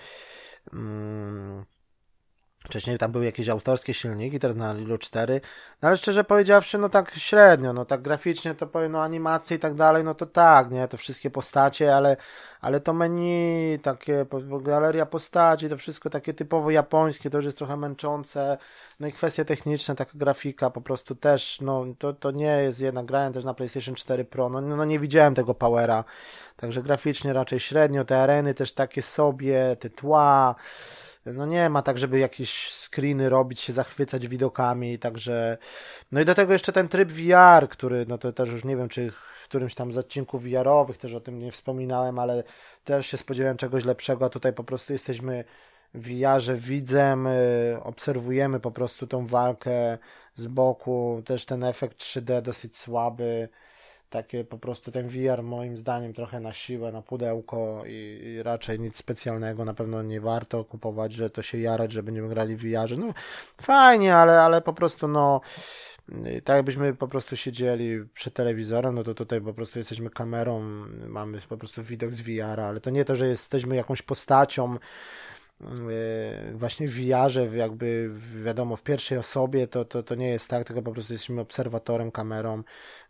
Wcześniej tam były jakieś autorskie silniki, teraz na Lilu 4. No ale szczerze powiedziawszy, no tak średnio, no tak graficznie to powiem, no animacje i tak dalej, no to tak, nie, to wszystkie postacie, ale, ale to menu, takie, galeria postaci, to wszystko takie typowo japońskie, to już jest trochę męczące. No i kwestie techniczne, taka grafika po prostu też, no to, to nie jest jednak, grałem też na PlayStation 4 Pro, no, no nie widziałem tego powera. Także graficznie raczej średnio, te areny też takie sobie, te tła, no nie ma tak, żeby jakieś screeny robić, się zachwycać widokami, także no i do tego jeszcze ten tryb VR, który no to też już nie wiem, czy w którymś tam z odcinków VR-owych też o tym nie wspominałem, ale też się spodziewałem czegoś lepszego, a tutaj po prostu jesteśmy w VR-ze widzem, y, obserwujemy po prostu tą walkę z boku, też ten efekt 3D dosyć słaby, takie po prostu ten VR moim zdaniem trochę na siłę, na pudełko i, i, raczej nic specjalnego na pewno nie warto kupować, że to się jarać, że będziemy grali w VR. No fajnie, ale, ale po prostu no tak jakbyśmy po prostu siedzieli przed telewizorem, no to tutaj po prostu jesteśmy kamerą, mamy po prostu widok z VR, ale to nie to, że jesteśmy jakąś postacią, właśnie w VR-ze, jakby wiadomo, w pierwszej osobie, to, to, to nie jest tak, tylko po prostu jesteśmy obserwatorem, kamerą.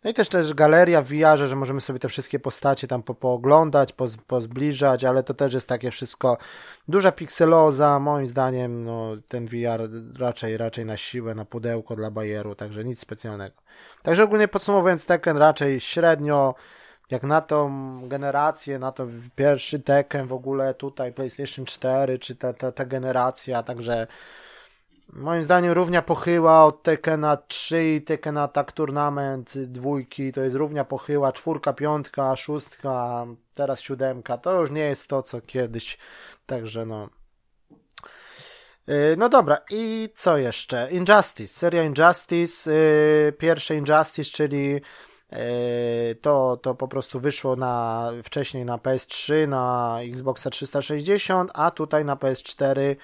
No i też też galeria w VR-ze, że możemy sobie te wszystkie postacie tam po, pooglądać, poz, pozbliżać, ale to też jest takie wszystko duża pikseloza, moim zdaniem, no ten VR raczej, raczej na siłę, na pudełko dla bajeru, także nic specjalnego. Także ogólnie podsumowując Tekken raczej średnio, jak na tą generację, na to pierwszy Tekken w ogóle tutaj PlayStation 4, czy ta, ta, ta generacja, także moim zdaniem równia pochyła od Tekkena 3 i Tekkena tak Tournament dwójki, to jest równia pochyła, czwórka, piątka, szóstka, teraz siódemka, to już nie jest to, co kiedyś, także no... Y, no dobra, i co jeszcze? Injustice, seria Injustice, yy, pierwsze Injustice, czyli to, to po prostu wyszło na, wcześniej na PS3, na Xboxa 360, a tutaj na PS4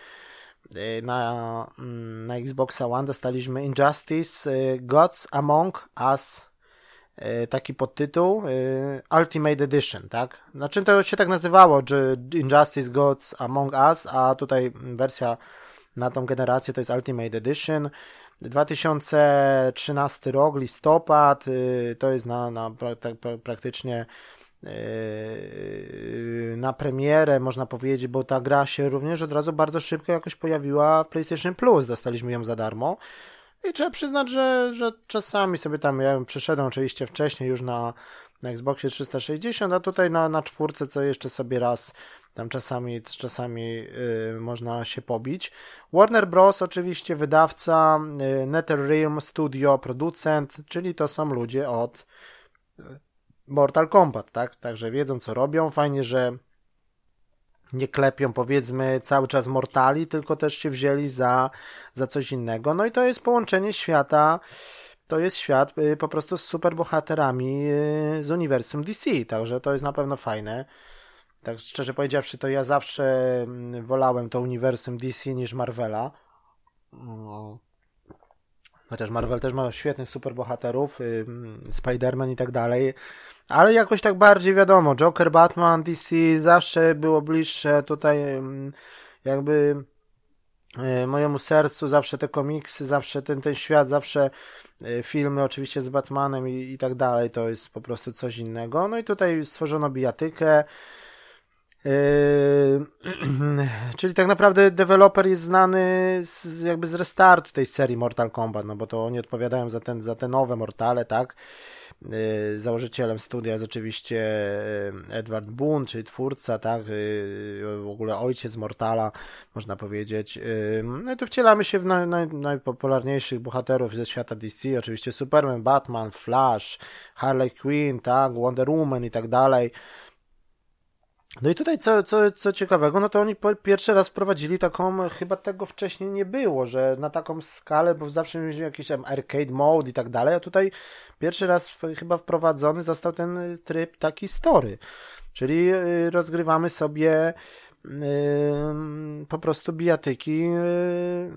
e, na, mm, na Xboxa One dostaliśmy Injustice e, Gods Among Us taki podtytuł Ultimate Edition, tak? Znaczy to się tak nazywało, że Injustice Gods Among Us, a tutaj wersja na tą generację, to jest Ultimate Edition. 2013 rok, listopad, y, to jest na, na tak praktycznie y, na premierę, można powiedzieć, bo ta gra się również od razu bardzo szybko jakoś pojawiła w PlayStation Plus, dostaliśmy ją za darmo. I trzeba przyznać, że, że czasami sobie tam, ja przeszedłem oczywiście wcześniej już na, na Xboxie 360, a tutaj na, na czwórce co jeszcze sobie raz tam czasami, czasami yy, można się pobić. Warner Bros. oczywiście wydawca, yy, NetherRealm Studio, producent, czyli to są ludzie od y, Mortal Kombat, tak? Także wiedzą co robią. Fajnie, że nie klepią powiedzmy cały czas Mortali, tylko też się wzięli za, za coś innego. No i to jest połączenie świata to jest świat y, po prostu z superbohaterami y, z uniwersum DC, także to jest na pewno fajne. Tak szczerze powiedziawszy, to ja zawsze mm, wolałem to uniwersum DC niż Marvela. No. Chociaż Marvel też ma świetnych superbohaterów, y, mm, Spider-Man i tak dalej. Ale jakoś tak bardziej wiadomo, Joker, Batman, DC zawsze było bliższe tutaj mm, jakby y, mojemu sercu, zawsze te komiksy, zawsze ten, ten świat, zawsze y, filmy oczywiście z Batmanem i, i tak dalej, to jest po prostu coś innego. No i tutaj stworzono bijatykę, czyli tak naprawdę deweloper jest znany z, jakby z restartu tej serii Mortal Kombat, no bo to oni odpowiadają za, ten, za te nowe Mortale, tak? Yy, założycielem studia jest oczywiście yy, Edward Boone, czyli twórca, tak? Yy, w ogóle ojciec Mortala, można powiedzieć. Yy, no i tu wcielamy się w naj, naj, najpopularniejszych bohaterów ze świata DC, oczywiście Superman, Batman, Flash, Harley Quinn, tak? Wonder Woman i tak dalej. No i tutaj co, co, co ciekawego, no to oni pierwszy raz wprowadzili taką, chyba tego wcześniej nie było, że na taką skalę, bo zawsze mieliśmy jakiś tam arcade mode i tak dalej, a tutaj pierwszy raz chyba wprowadzony został ten tryb taki story, czyli y, rozgrywamy sobie y, po prostu bijatyki, y,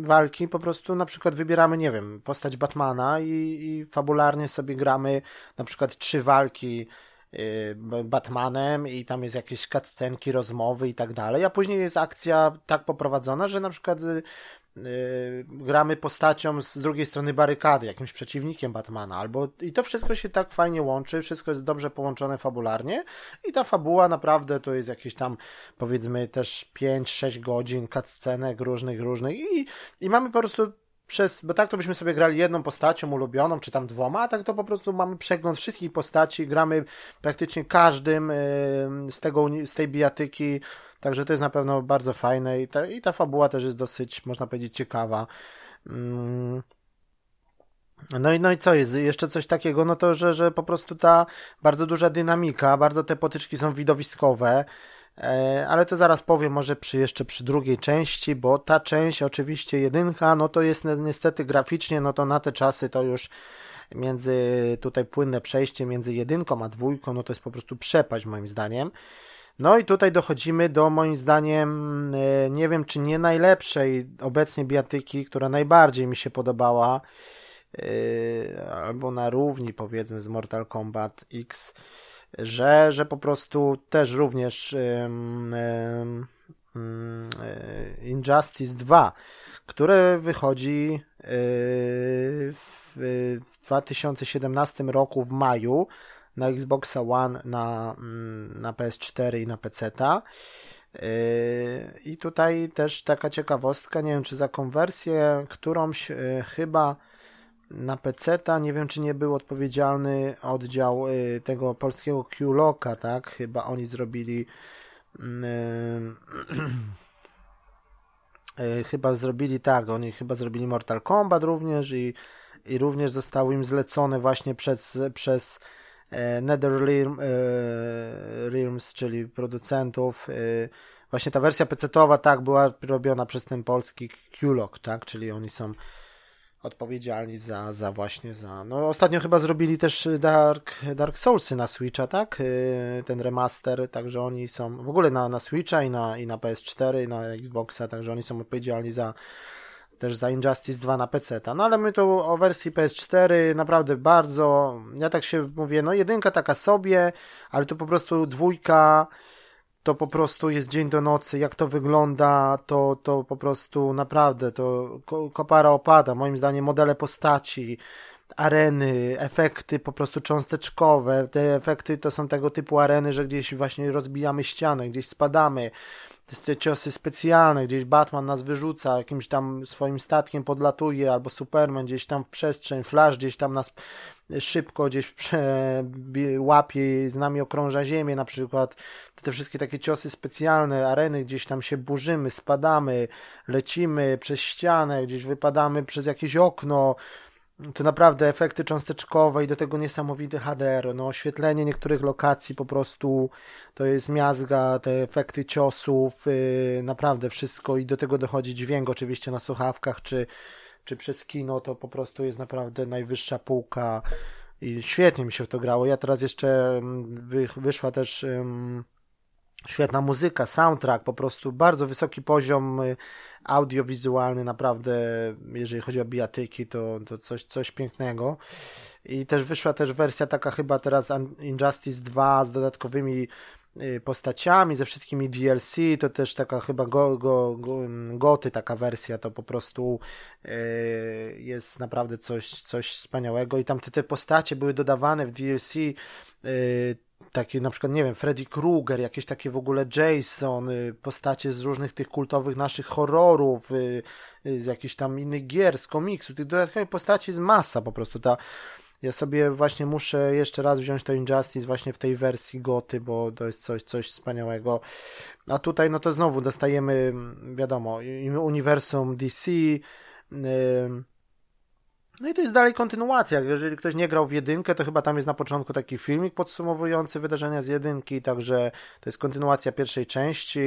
walki, po prostu na przykład wybieramy, nie wiem, postać Batmana i, i fabularnie sobie gramy na przykład trzy walki Y, Batmanem i tam jest jakieś cutscenki, rozmowy i tak dalej, a później jest akcja tak poprowadzona, że na przykład Yy, gramy postacią z drugiej strony barykady, jakimś przeciwnikiem Batmana, albo i to wszystko się tak fajnie łączy, wszystko jest dobrze połączone fabularnie i ta fabuła naprawdę to jest jakieś tam powiedzmy też 5-6 godzin cutscenek różnych, różnych i, i mamy po prostu przez, bo tak to byśmy sobie grali jedną postacią ulubioną, czy tam dwoma, a tak to po prostu mamy przegląd wszystkich postaci, gramy praktycznie każdym z, tego, z tej bijatyki, także to jest na pewno bardzo fajne i ta, i ta fabuła też jest dosyć, można powiedzieć, ciekawa. Mm. No i, no i co jest? Jeszcze coś takiego, no to, że, że po prostu ta bardzo duża dynamika, bardzo te potyczki są widowiskowe. E, ale to zaraz powiem może przy jeszcze przy drugiej części, bo ta część oczywiście jedynka, no to jest niestety graficznie, no to na te czasy to już między tutaj płynne przejście między jedynką a dwójką, no to jest po prostu przepaść moim zdaniem. No i tutaj dochodzimy do moim zdaniem, e, nie wiem czy nie najlepszej obecnie biatyki, która najbardziej mi się podobała, e, albo na równi powiedzmy z Mortal Kombat X że, że po prostu też również um, um, Injustice 2, które wychodzi e, w 2017 roku w maju na Xboxa One, na, na PS4 i na PC. -ta. E, I tutaj też taka ciekawostka, nie wiem czy za konwersję którąś chyba na PC-ta, nie wiem czy nie był odpowiedzialny oddział y, tego polskiego Q-Locka, tak? Chyba oni zrobili mm, y, chyba zrobili tak, oni chyba zrobili Mortal Kombat również i, i również zostało im zlecone właśnie przez, przez e, NetherRealm, e, Realms, czyli producentów właśnie ta wersja PC-towa tak była robiona przez ten polski Q-Lock, tak? Czyli oni są odpowiedzialni za, za właśnie za. No ostatnio chyba zrobili też Dark, Dark Soulsy na Switcha, tak? Y, ten remaster, także oni są w ogóle na, na Switcha i na, i na PS4 i na Xboxa, także oni są odpowiedzialni za też za Injustice 2 na PC. No ale my tu o wersji PS4 naprawdę bardzo, ja tak się mówię, no jedynka taka sobie, ale tu po prostu dwójka to po prostu jest dzień do nocy, jak to wygląda, to, to po prostu naprawdę, to kopara opada, moim zdaniem modele postaci, areny, efekty po prostu cząsteczkowe, te efekty to są tego typu areny, że gdzieś właśnie rozbijamy ścianę, gdzieś spadamy, te ciosy specjalne, gdzieś Batman nas wyrzuca, jakimś tam swoim statkiem podlatuje, albo Superman gdzieś tam w przestrzeń, Flash gdzieś tam nas szybko gdzieś łapie, z nami okrąża ziemię na przykład. Te wszystkie takie ciosy specjalne, areny, gdzieś tam się burzymy, spadamy, lecimy przez ścianę, gdzieś wypadamy przez jakieś okno, to naprawdę efekty cząsteczkowe i do tego niesamowity HDR. No, oświetlenie niektórych lokacji po prostu to jest miazga, te efekty ciosów, yy, naprawdę wszystko i do tego dochodzi dźwięk oczywiście na słuchawkach czy, czy przez kino, to po prostu jest naprawdę najwyższa półka i świetnie mi się w to grało. Ja teraz jeszcze mm, wy, wyszła też. Yy, świetna muzyka, soundtrack, po prostu bardzo wysoki poziom y, audiowizualny, naprawdę, jeżeli chodzi o bijatyki, to, to coś, coś pięknego. I też wyszła też wersja taka chyba teraz Injustice 2 z dodatkowymi y, postaciami, ze wszystkimi DLC, to też taka chyba go, go, go, goty taka wersja, to po prostu yy, jest naprawdę coś, coś wspaniałego i tam te, te postacie były dodawane w DLC takie na przykład, nie wiem, Freddy Krueger, jakieś takie w ogóle Jason, y, postacie z różnych tych kultowych naszych horrorów, y, y, z jakichś tam innych gier, z komiksu, tych dodatkowych postaci jest masa po prostu, ta ja sobie właśnie muszę jeszcze raz wziąć to Injustice właśnie w tej wersji goty, bo to jest coś, coś wspaniałego. A tutaj no to znowu dostajemy, wiadomo, uniwersum DC, yy, no i to jest dalej kontynuacja. Jeżeli ktoś nie grał w jedynkę, to chyba tam jest na początku taki filmik podsumowujący wydarzenia z jedynki, także to jest kontynuacja pierwszej części.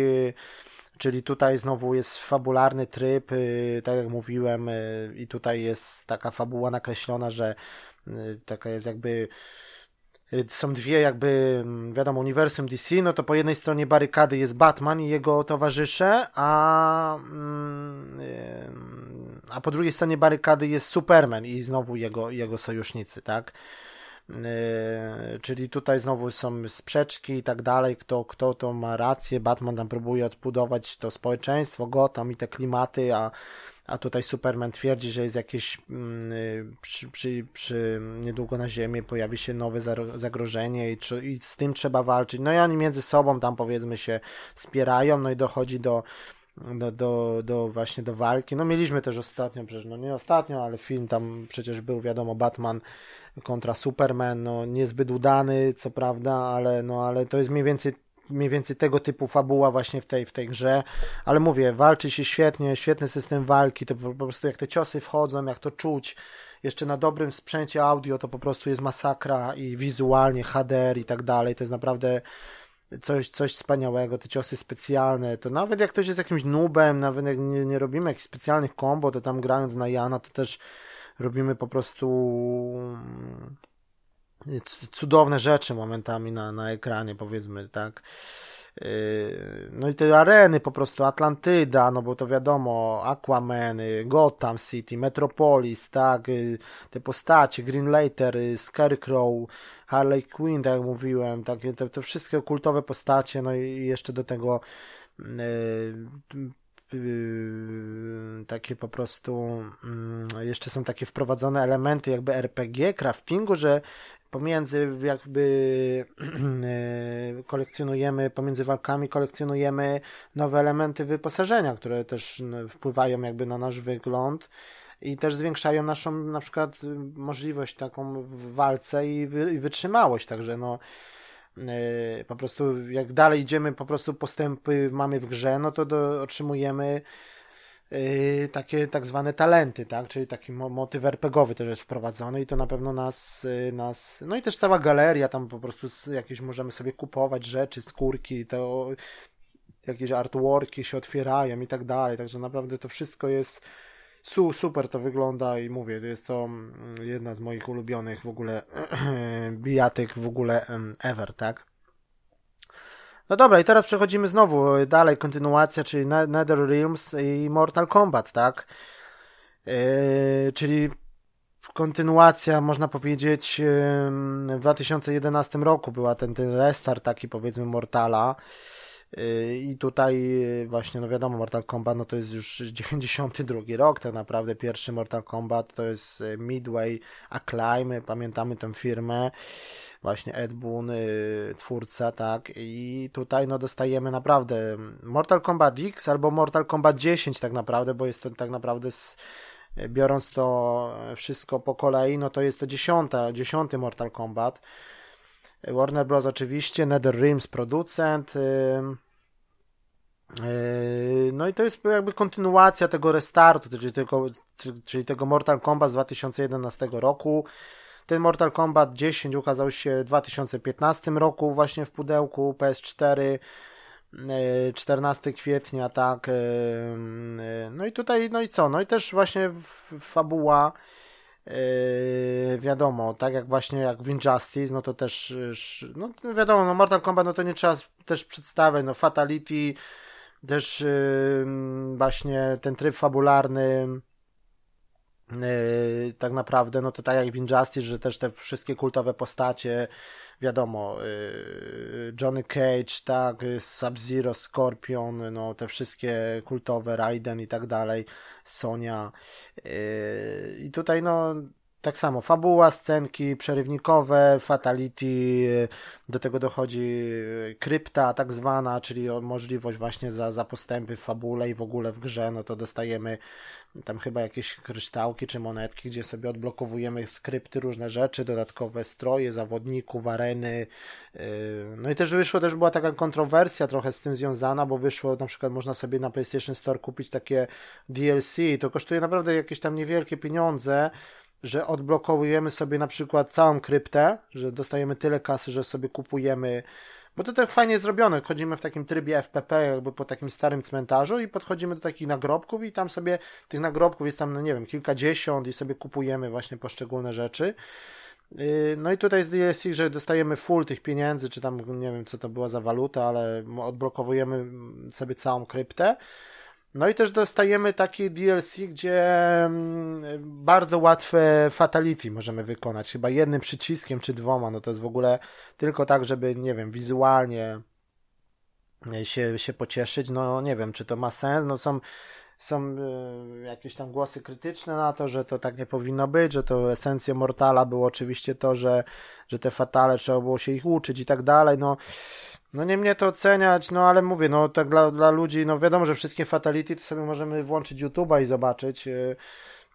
Czyli tutaj znowu jest fabularny tryb, y, tak jak mówiłem, y, i tutaj jest taka fabuła nakreślona, że y, taka jest jakby są dwie jakby, mm, wiadomo, uniwersum DC, no to po jednej stronie barykady jest Batman i jego towarzysze, a, mm, a po drugiej stronie barykady jest Superman i znowu jego, jego sojusznicy, tak? Y, czyli tutaj znowu są sprzeczki i tak dalej, kto, kto to ma rację. Batman tam próbuje odbudować to społeczeństwo, Gotham i te klimaty, a a tutaj Superman twierdzi, że jest jakieś mm, y, przy, przy, przy niedługo na Ziemi pojawi się nowe zagrożenie i, i z tym trzeba walczyć. No i oni między sobą tam powiedzmy się wspierają, no i dochodzi do do, do, do właśnie do walki. No mieliśmy też ostatnio, przecież no nie ostatnio, ale film tam przecież był, wiadomo, Batman kontra Superman, no niezbyt udany, co prawda, ale no ale to jest mniej więcej mniej więcej tego typu fabuła właśnie w tej, w tej grze, ale mówię, walczy się świetnie, świetny system walki, to po prostu jak te ciosy wchodzą, jak to czuć, jeszcze na dobrym sprzęcie audio to po prostu jest masakra i wizualnie HDR i tak dalej, to jest naprawdę coś, coś wspaniałego, te ciosy specjalne, to nawet jak ktoś jest jakimś nubem, nawet jak nie, nie robimy jakichś specjalnych kombo, to tam grając na Jana, to też robimy po prostu cudowne rzeczy momentami na, na ekranie, powiedzmy, tak. Yy, no i te areny po prostu, Atlantyda, no bo to wiadomo, Aquaman, Gotham City, Metropolis, tak, yy, te postacie, Green Lantern, yy, Scarecrow, Harley Quinn, tak jak mówiłem, takie te, te wszystkie kultowe postacie, no i jeszcze do tego takie po prostu jeszcze są takie wprowadzone elementy jakby RPG, craftingu, że pomiędzy jakby e, kolekcjonujemy, pomiędzy walkami kolekcjonujemy nowe elementy wyposażenia, które też no, wpływają jakby na nasz wygląd i też zwiększają naszą na przykład możliwość taką w walce i, wy, i wytrzymałość, także no e, po prostu jak dalej idziemy, po prostu postępy mamy w grze, no to do, otrzymujemy takie tak zwane talenty, tak? Czyli taki motyw RPGowy też jest wprowadzony i to na pewno nas, yy, nas, no i też cała galeria, tam po prostu jakieś możemy sobie kupować rzeczy, skórki, to jakieś artworki się otwierają i tak dalej, także naprawdę to wszystko jest su, super to wygląda i mówię, to jest to mm, jedna z moich ulubionych w ogóle bijatyk w ogóle ever, tak? No dobra, i teraz przechodzimy znowu e, dalej, kontynuacja, czyli Nether Realms i Mortal Kombat, tak? Yy, czyli kontynuacja, można powiedzieć, w 2011 roku była ten, ten restart taki powiedzmy Mortala. I tutaj właśnie, no wiadomo, Mortal Kombat no to jest już 92 rok, tak naprawdę pierwszy Mortal Kombat to jest Midway Acclaim, pamiętamy tę firmę, właśnie Ed Boon, twórca, tak, i tutaj no dostajemy naprawdę Mortal Kombat X albo Mortal Kombat 10 tak naprawdę, bo jest to tak naprawdę z biorąc to wszystko po kolei, no to jest to dziesiąta, dziesiąty Mortal Kombat. Warner Bros. oczywiście, NetherRealms producent. No i to jest jakby kontynuacja tego restartu, czyli tego, czyli tego Mortal Kombat z 2011 roku. Ten Mortal Kombat 10 ukazał się w 2015 roku właśnie w pudełku PS4. 14 kwietnia, tak. No i tutaj, no i co? No i też właśnie fabuła. wiadomo, tak jak właśnie jak w Injustice, no to też, no wiadomo, no Mortal Kombat, no to nie trzeba też przedstawiać, no Fatality, też właśnie ten tryb fabularny, tak naprawdę, no to tak jak w Injustice, że też te wszystkie kultowe postacie, wiadomo, y, Johnny Cage, tak, Sub-Zero, Scorpion, no te wszystkie kultowe, Raiden i tak dalej, Sonia. I tutaj, no, tak samo, fabuła, scenki przerywnikowe, fatality, do tego dochodzi krypta tak zwana, czyli możliwość właśnie za, za postępy w fabule i w ogóle w grze, no to dostajemy tam chyba jakieś kryształki czy monetki, gdzie sobie odblokowujemy skrypty, różne rzeczy, dodatkowe stroje, zawodników, areny. Yy, no i też wyszło, też była taka kontrowersja trochę z tym związana, bo wyszło, na przykład można sobie na PlayStation Store kupić takie DLC, to kosztuje naprawdę jakieś tam niewielkie pieniądze, że odblokowujemy sobie na przykład całą kryptę, że dostajemy tyle kasy, że sobie kupujemy bo to tak fajnie zrobione. Chodzimy w takim trybie FPP, jakby po takim starym cmentarzu i podchodzimy do takich nagrobków i tam sobie tych nagrobków jest tam, no nie wiem, kilkadziesiąt i sobie kupujemy właśnie poszczególne rzeczy. Yy, no i tutaj z DLC, że dostajemy full tych pieniędzy, czy tam nie wiem co to była za waluta, ale odblokowujemy sobie całą kryptę. No i też dostajemy taki DLC, gdzie mm, bardzo łatwe fatality możemy wykonać. Chyba jednym przyciskiem czy dwoma. No to jest w ogóle tylko tak, żeby, nie wiem, wizualnie się, się pocieszyć. No nie wiem, czy to ma sens. No są, są e, jakieś tam głosy krytyczne na to, że to tak nie powinno być, że to esencją Mortala było oczywiście to, że, że te fatale trzeba było się ich uczyć i tak dalej. No no nie mnie to oceniać, no ale mówię, no tak dla, dla ludzi, no wiadomo, że wszystkie fatality to sobie możemy włączyć YouTube'a i zobaczyć yy,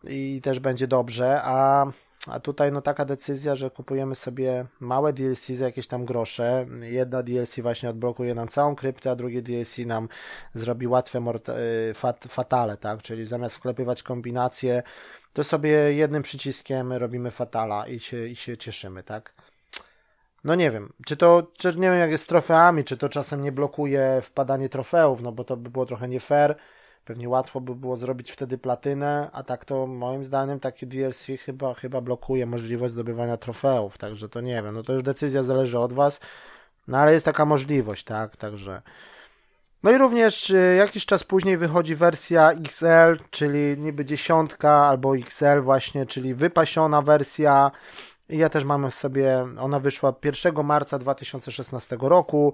i też będzie dobrze, a, a tutaj no taka decyzja, że kupujemy sobie małe DLC za jakieś tam grosze, jedna DLC właśnie odblokuje nam całą kryptę, a drugie DLC nam zrobi łatwe yy, fat, fatale, tak, czyli zamiast wklepywać kombinacje, to sobie jednym przyciskiem robimy fatala i się, i się cieszymy, tak. No nie wiem, czy to, czy nie wiem jak jest z trofeami, czy to czasem nie blokuje wpadanie trofeów, no bo to by było trochę nie fair. Pewnie łatwo by było zrobić wtedy platynę, a tak to moim zdaniem taki DLC chyba, chyba blokuje możliwość zdobywania trofeów, także to nie wiem, no to już decyzja zależy od Was, no ale jest taka możliwość, tak, także... No i również y, jakiś czas później wychodzi wersja XL, czyli niby dziesiątka albo XL właśnie, czyli wypasiona wersja ja też mam sobie, ona wyszła 1 marca 2016 roku.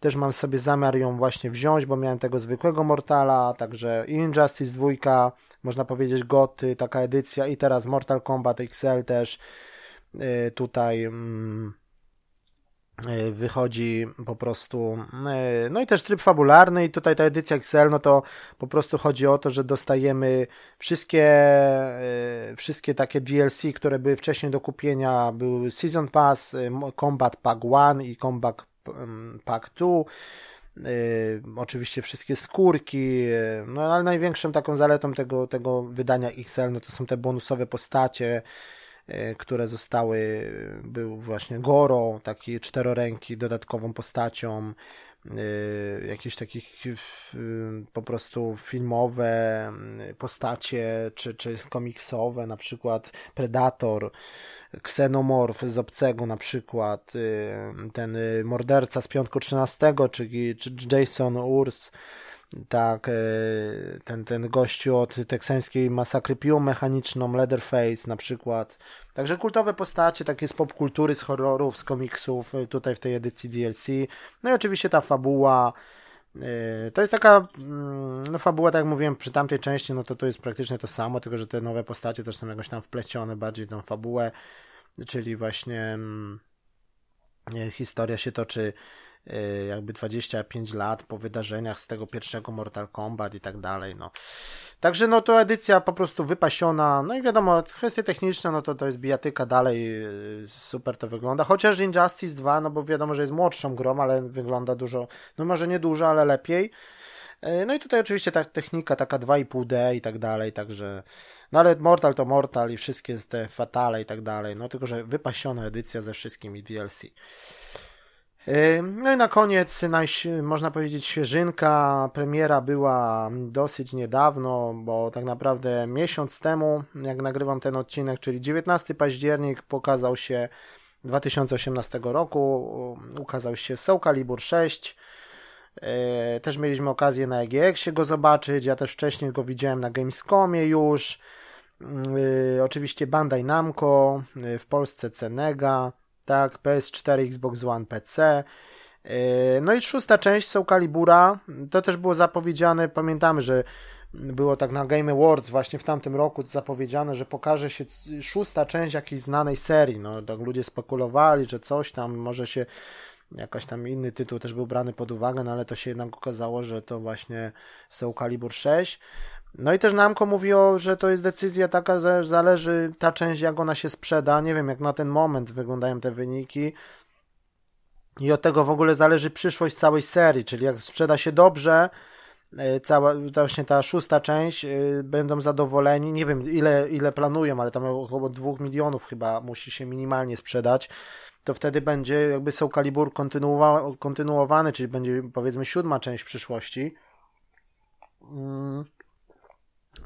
Też mam sobie zamiar ją właśnie wziąć, bo miałem tego zwykłego Mortala, także Injustice 2, można powiedzieć Goty, taka edycja i teraz Mortal Kombat XL też y, tutaj mm, wychodzi po prostu, e, no i też tryb fabularny i tutaj ta edycja XL, no to po prostu chodzi o to, że dostajemy wszystkie, e, wszystkie takie DLC, które były wcześniej do kupienia, był Season Pass, Combat Pack 1 i Combat Pack 2, oczywiście wszystkie skórki, no ale największą taką zaletą tego, tego wydania XL, no to są te bonusowe postacie, E, które zostały, był właśnie Goro, taki czteroręki, dodatkową postacią, e, jakieś takich po prostu filmowe postacie, czy, czy komiksowe, na przykład Predator, Xenomorf z Obcego na przykład, e, ten morderca z piątku 13, czyli czy Jason Urs, tak, e, ten, ten gościu od teksańskiej masakry piłą mechaniczną, Leatherface na przykład. Także kultowe postacie, takie z popkultury, z horrorów, z komiksów, e, tutaj w tej edycji DLC. No i oczywiście ta fabuła, Yy, to jest taka mm, no, fabuła, tak jak mówiłem przy tamtej części, no to to jest praktycznie to samo, tylko że te nowe postacie też są jakoś tam wplecione bardziej w tą fabułę, czyli właśnie mm, historia się toczy jakby 25 lat po wydarzeniach z tego pierwszego Mortal Kombat i tak dalej, no. Także no to edycja po prostu wypasiona, no i wiadomo, kwestie techniczne, no to to jest bijatyka dalej, y, super to wygląda, chociaż Injustice 2, no bo wiadomo, że jest młodszą grą, ale wygląda dużo, no może nie dużo, ale lepiej. Y, no i tutaj oczywiście ta technika taka 2,5D i tak dalej, także no ale Mortal to Mortal i wszystkie te fatale i tak dalej, no tylko, że wypasiona edycja ze wszystkimi DLC. No i na koniec, można powiedzieć, świeżynka. Premiera była dosyć niedawno, bo tak naprawdę miesiąc temu, jak nagrywam ten odcinek, czyli 19 październik, pokazał się 2018 roku, ukazał się Soul Calibur 6. E, też mieliśmy okazję na EGX go zobaczyć. Ja też wcześniej go widziałem na Gamescomie już. E, oczywiście Bandai Namco, e, w Polsce Cenega tak, PS4, Xbox One, PC. Yy, no i szósta część Soul Calibura, to też było zapowiedziane, pamiętamy, że było tak na Game Awards właśnie w tamtym roku zapowiedziane, że pokaże się szósta część jakiejś znanej serii, no tak ludzie spekulowali, że coś tam, może się jakaś tam inny tytuł też był brany pod uwagę, no ale to się jednak okazało, że to właśnie Soul Calibur 6. No i też Namco mówiło, że to jest decyzja taka, że zależy ta część, jak ona się sprzeda. Nie wiem, jak na ten moment wyglądają te wyniki. I od tego w ogóle zależy przyszłość całej serii, czyli jak sprzeda się dobrze, e, cała, właśnie ta szósta część, e, będą zadowoleni. Nie wiem, ile, ile planują, ale tam około dwóch milionów chyba musi się minimalnie sprzedać. To wtedy będzie jakby Soul Calibur kontynuowa kontynuowany, czyli będzie powiedzmy siódma część w przyszłości.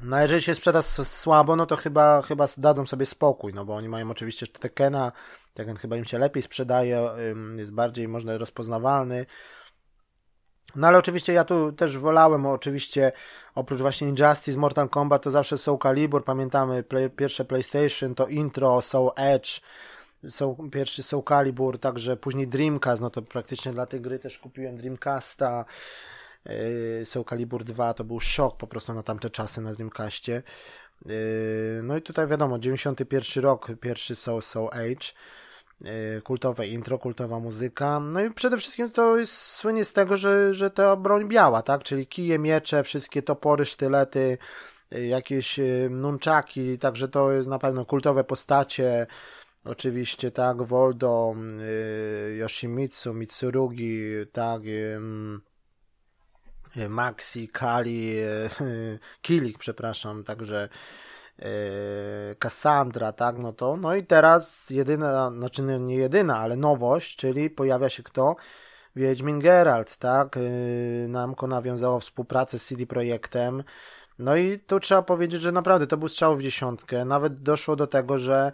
No jeżeli się sprzeda słabo, no to chyba, chyba dadzą sobie spokój, no bo oni mają oczywiście Tekena, Tekken chyba im się lepiej sprzedaje, jest bardziej można rozpoznawalny. No ale oczywiście ja tu też wolałem, oczywiście oprócz właśnie Injustice, Mortal Kombat to zawsze Soul Calibur, pamiętamy play, pierwsze PlayStation, to intro, Soul Edge, Soul, pierwszy Soul Calibur, także później Dreamcast, no to praktycznie dla tej gry też kupiłem Dreamcasta, Soul Calibur 2 to był szok po prostu na tamte czasy na Dreamcastie. Yy, no i tutaj wiadomo, 91 rok, pierwszy Soul Soul Age, yy, kultowe intro, kultowa muzyka. No i przede wszystkim to jest słynie z tego, że, że ta broń biała, tak? Czyli kije, miecze, wszystkie topory, sztylety, jakieś nunczaki, także to jest na pewno kultowe postacie. Oczywiście, tak, Voldo, Yoshimitsu, Mitsurugi, tak, Maxi, Kali, e, Kilik, przepraszam, także e, Cassandra, tak, no to, no i teraz jedyna, znaczy nie jedyna, ale nowość, czyli pojawia się kto? Wiedźmin Geralt, tak, Namco nawiązało współpracę z CD Projektem, no i tu trzeba powiedzieć, że naprawdę to był strzał w dziesiątkę, nawet doszło do tego, że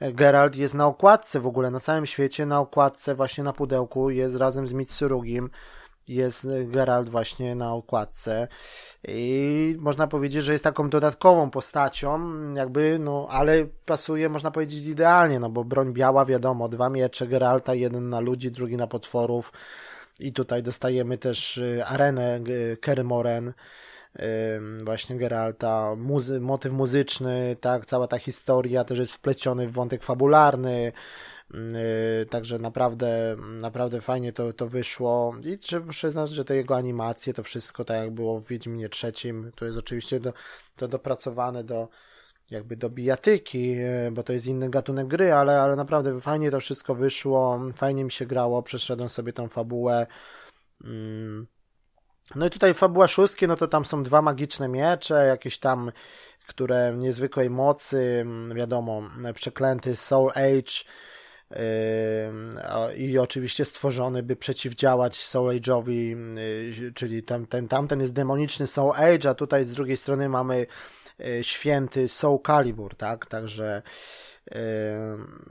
Geralt jest na okładce w ogóle, na całym świecie, na okładce właśnie na pudełku, jest razem z Mitsurugim, jest Geralt właśnie na okładce. I można powiedzieć, że jest taką dodatkową postacią, jakby, no, ale pasuje, można powiedzieć, idealnie, no bo broń biała, wiadomo, dwa miecze Geralta, jeden na ludzi, drugi na potworów. I tutaj dostajemy też y, arenę Kermoren, właśnie Geralta, muzy motyw muzyczny, tak, cała ta historia też jest wpleciony w wątek fabularny, także naprawdę, naprawdę fajnie to, to wyszło i trzeba przyznać, że te jego animacje, to wszystko tak jak było w Wiedźminie trzecim, to jest oczywiście do, to dopracowane do jakby do bijatyki, yy, bo to jest inny gatunek gry, ale, ale naprawdę fajnie to wszystko wyszło, fajnie mi się grało, przeszedłem sobie tą fabułę. Mm. No i tutaj fabuła szóstki, no to tam są dwa magiczne miecze, jakieś tam, które niezwykłej mocy, wiadomo, przeklęty Soul Age, i oczywiście stworzony, by przeciwdziałać Soul Age'owi, y, czyli tam, ten, tamten jest demoniczny Soul Age, a tutaj z drugiej strony mamy y, święty Soul Calibur, tak, także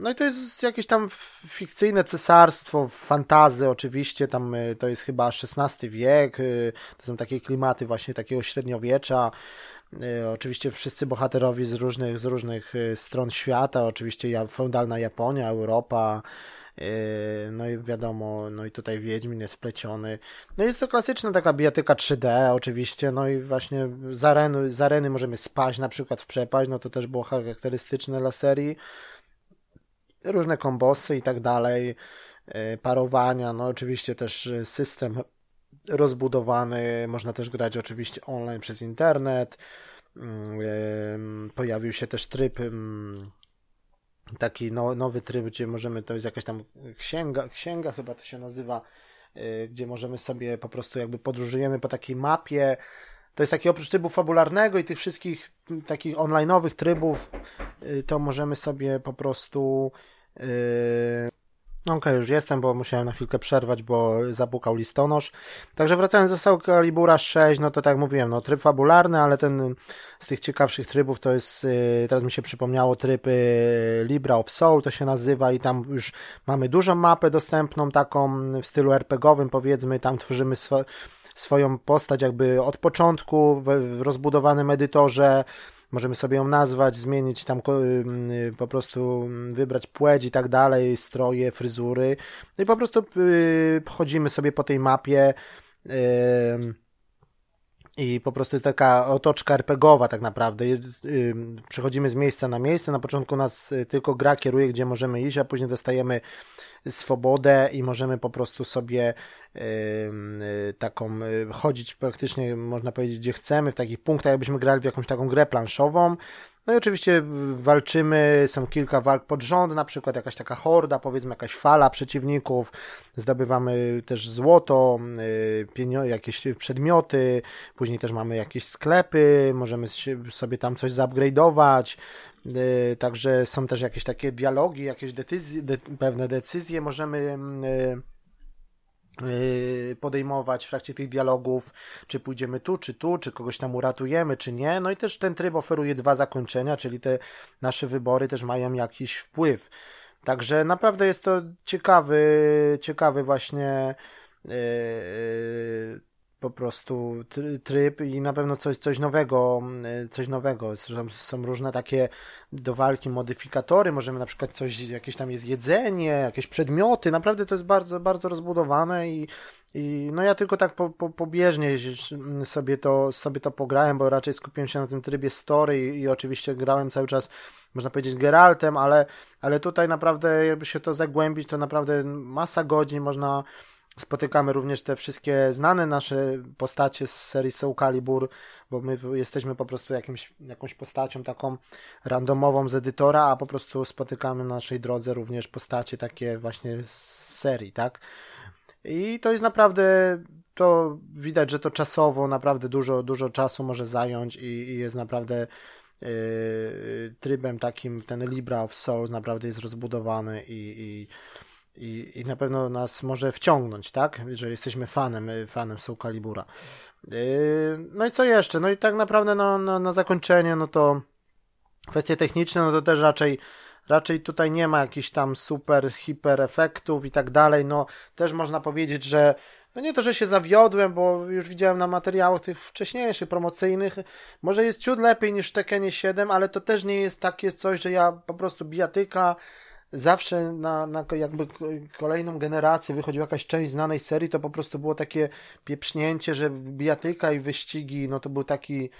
no i to jest jakieś tam fikcyjne cesarstwo, fantazy oczywiście, tam y, to jest chyba XVI wiek, to są takie klimaty właśnie takiego średniowiecza, oczywiście wszyscy bohaterowie z różnych, z różnych y, stron świata, oczywiście feudalna Japonia, Europa, no i wiadomo, no i tutaj Wiedźmin jest wpleciony. No jest to klasyczna taka bijatyka 3D oczywiście, no i właśnie z areny, z areny możemy spaść na przykład w przepaść, no to też było charakterystyczne dla serii. Różne kombosy i tak dalej, parowania, no oczywiście też system rozbudowany, można też grać oczywiście online przez internet. Mm, pojawił się też tryb taki no, nowy tryb, gdzie możemy, to jest jakaś tam księga, księga chyba to się nazywa, y, gdzie możemy sobie po prostu jakby podróżujemy po takiej mapie. To jest taki oprócz trybu fabularnego i tych wszystkich takich online'owych trybów, y, to możemy sobie po prostu y, Okej, okay, już jestem, bo musiałem na chwilkę przerwać, bo zapukał listonosz. Także wracając do Soul Calibura 6, no to tak mówiłem, no tryb fabularny, ale ten z tych ciekawszych trybów to jest, yy, teraz mi się przypomniało, tryb yy, Libra of Soul to się nazywa i tam już mamy dużą mapę dostępną, taką w stylu RPGowym powiedzmy, tam tworzymy swo swoją postać jakby od początku w, w rozbudowanym edytorze, możemy sobie ją nazwać, zmienić tam y, po prostu wybrać płeć i tak dalej, stroje, fryzury. No i po prostu y, chodzimy sobie po tej mapie i po prostu taka otoczka RPGowa tak naprawdę. Przechodzimy z miejsca na miejsce. Na początku nas y, tylko gra kieruje, gdzie możemy iść, a później dostajemy swobodę i możemy po prostu sobie y, taką y, chodzić praktycznie, można powiedzieć, gdzie chcemy, w takich punktach, jakbyśmy grali w jakąś taką grę planszową. No i oczywiście walczymy, są kilka walk pod rząd, na przykład jakaś taka horda, powiedzmy jakaś fala przeciwników, zdobywamy też złoto, y, jakieś przedmioty, później też mamy jakieś sklepy, możemy sobie tam coś zupgrade'ować, Y, także są też jakieś takie dialogi, jakieś decyzje, de, pewne decyzje możemy y, y, podejmować w trakcie tych dialogów, czy pójdziemy tu, czy tu, czy kogoś tam uratujemy, czy nie. No i też ten tryb oferuje dwa zakończenia, czyli te nasze wybory też mają jakiś wpływ. Także naprawdę jest to ciekawy, ciekawy właśnie po prostu tryb i na pewno coś, coś nowego, mm, coś nowego. Są, są różne takie do walki modyfikatory, możemy na przykład coś, jakieś tam jest jedzenie, jakieś przedmioty, naprawdę to jest bardzo, bardzo rozbudowane i, i no ja tylko tak po, po, pobieżnie sobie to, sobie to pograłem, bo raczej skupiłem się na tym trybie story i, i oczywiście grałem cały czas można powiedzieć Geraltem, ale, ale tutaj naprawdę jakby się to zagłębić, to naprawdę masa godzin można Spotykamy również te wszystkie znane nasze postacie z serii Soul Calibur, bo my jesteśmy po prostu jakimś, jakąś postacią taką randomową z edytora, a po prostu spotykamy na naszej drodze również postacie takie właśnie z serii, tak? I to jest naprawdę, to widać, że to czasowo naprawdę dużo, dużo czasu może zająć i, i jest naprawdę yy, trybem takim, ten Libra of Souls naprawdę jest rozbudowany i, i i, i na pewno nas może wciągnąć, tak? Jeżeli jesteśmy fanem, y, fanem Soul Calibura. Yy, no i co jeszcze? No i tak naprawdę no, no, na zakończenie, no to kwestie techniczne, no to też raczej raczej tutaj nie ma jakichś tam super, hiper efektów i tak dalej, no też można powiedzieć, że no nie to, że się zawiodłem, bo już widziałem na materiałach tych wcześniejszych, promocyjnych, może jest ciut lepiej niż w Tekkenie 7, ale to też nie jest takie coś, że ja po prostu bijatyka, zawsze na, na jakby kolejną generację wychodziła jakaś część znanej serii, to po prostu było takie pieprznięcie, że bijatyka i wyścigi, no to był taki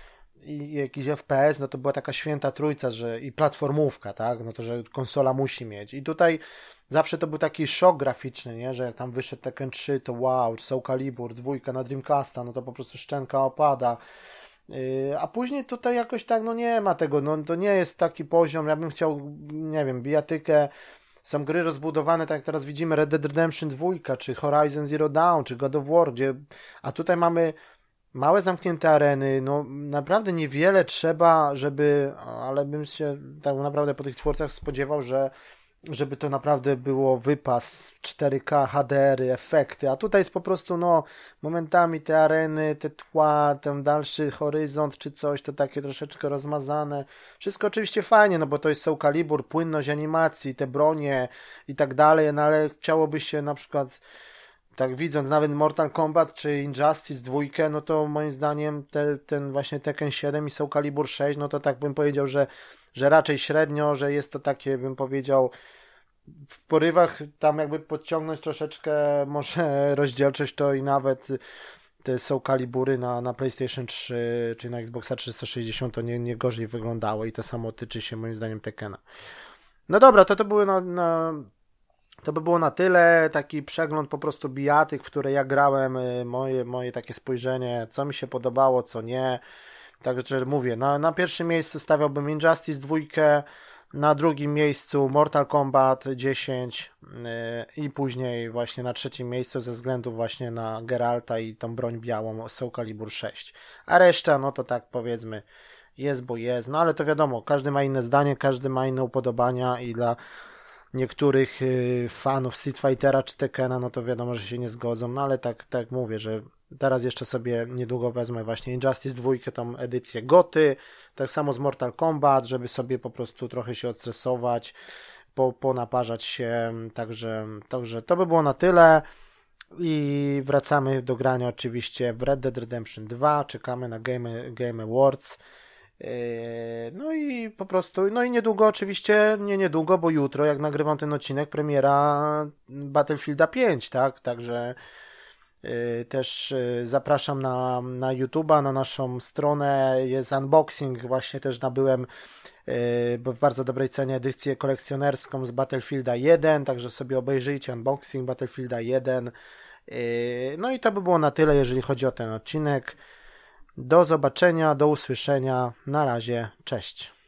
i jakiś FPS, no to była taka święta trójca, że i platformówka, tak, no to, że konsola musi mieć. I tutaj zawsze to był taki szok graficzny, nie, że jak tam wyszedł Tekken 3, to wow, Soul Calibur, dwójka na Dreamcasta, no to po prostu szczęka opada. Yy, a później tutaj jakoś tak, no nie ma tego, no to nie jest taki poziom, ja bym chciał, nie wiem, bijatykę, są gry rozbudowane, tak jak teraz widzimy Red Dead Redemption 2, czy Horizon Zero Dawn, czy God of War, gdzie, a tutaj mamy małe zamknięte areny, no naprawdę niewiele trzeba, żeby, ale bym się tak naprawdę po tych twórcach spodziewał, że żeby to naprawdę było wypas 4K, HDR-y, efekty, a tutaj jest po prostu no momentami te areny, te tła, ten dalszy horyzont czy coś, to takie troszeczkę rozmazane. Wszystko oczywiście fajnie, no bo to jest Soul Calibur, płynność animacji, te bronie i tak dalej, no ale chciałoby się na przykład tak widząc nawet Mortal Kombat czy Injustice 2, no to moim zdaniem te, ten właśnie Tekken 7 i Soul Calibur 6, no to tak bym powiedział, że że raczej średnio, że jest to takie, bym powiedział, w porywach tam jakby podciągnąć troszeczkę może rozdzielczość, to i nawet te są kalibury na, na PlayStation 3 czy na Xboxa 360 to nie, nie gorzej wyglądało i to samo tyczy się moim zdaniem Tekena. No dobra, to to były na, na to by było na tyle, taki przegląd po prostu bijatyk, w które ja grałem, y, moje, moje takie spojrzenie, co mi się podobało, co nie. Także mówię, na, na pierwszym miejscu stawiałbym Injustice 2, na drugim miejscu Mortal Kombat 10 yy, i później właśnie na trzecim miejscu ze względu właśnie na Geralta i tą broń białą Soul Calibur 6. A reszta, no to tak powiedzmy, jest bo jest, no ale to wiadomo, każdy ma inne zdanie, każdy ma inne upodobania i dla niektórych yy, fanów Street Fightera czy Tekena, no to wiadomo, że się nie zgodzą, no ale tak, tak mówię, że teraz jeszcze sobie niedługo wezmę właśnie Injustice 2, tą edycję Goty, tak samo z Mortal Kombat, żeby sobie po prostu trochę się odstresować, po, ponaparzać się, także, także to by było na tyle. I wracamy do grania oczywiście w Red Dead Redemption 2, czekamy na Game, Game Awards. Yy, no i po prostu, no i niedługo oczywiście, nie niedługo, bo jutro, jak nagrywam ten odcinek, premiera Battlefielda 5, tak? Także też yy, zapraszam na, na YouTube'a, na naszą stronę. Jest unboxing, właśnie też nabyłem w bardzo dobrej cenie edycję kolekcjonerską z Battlefielda 1, także sobie obejrzyjcie unboxing Battlefielda 1. No i to by było na tyle, jeżeli chodzi o ten odcinek. Do zobaczenia, do usłyszenia. Na razie, cześć.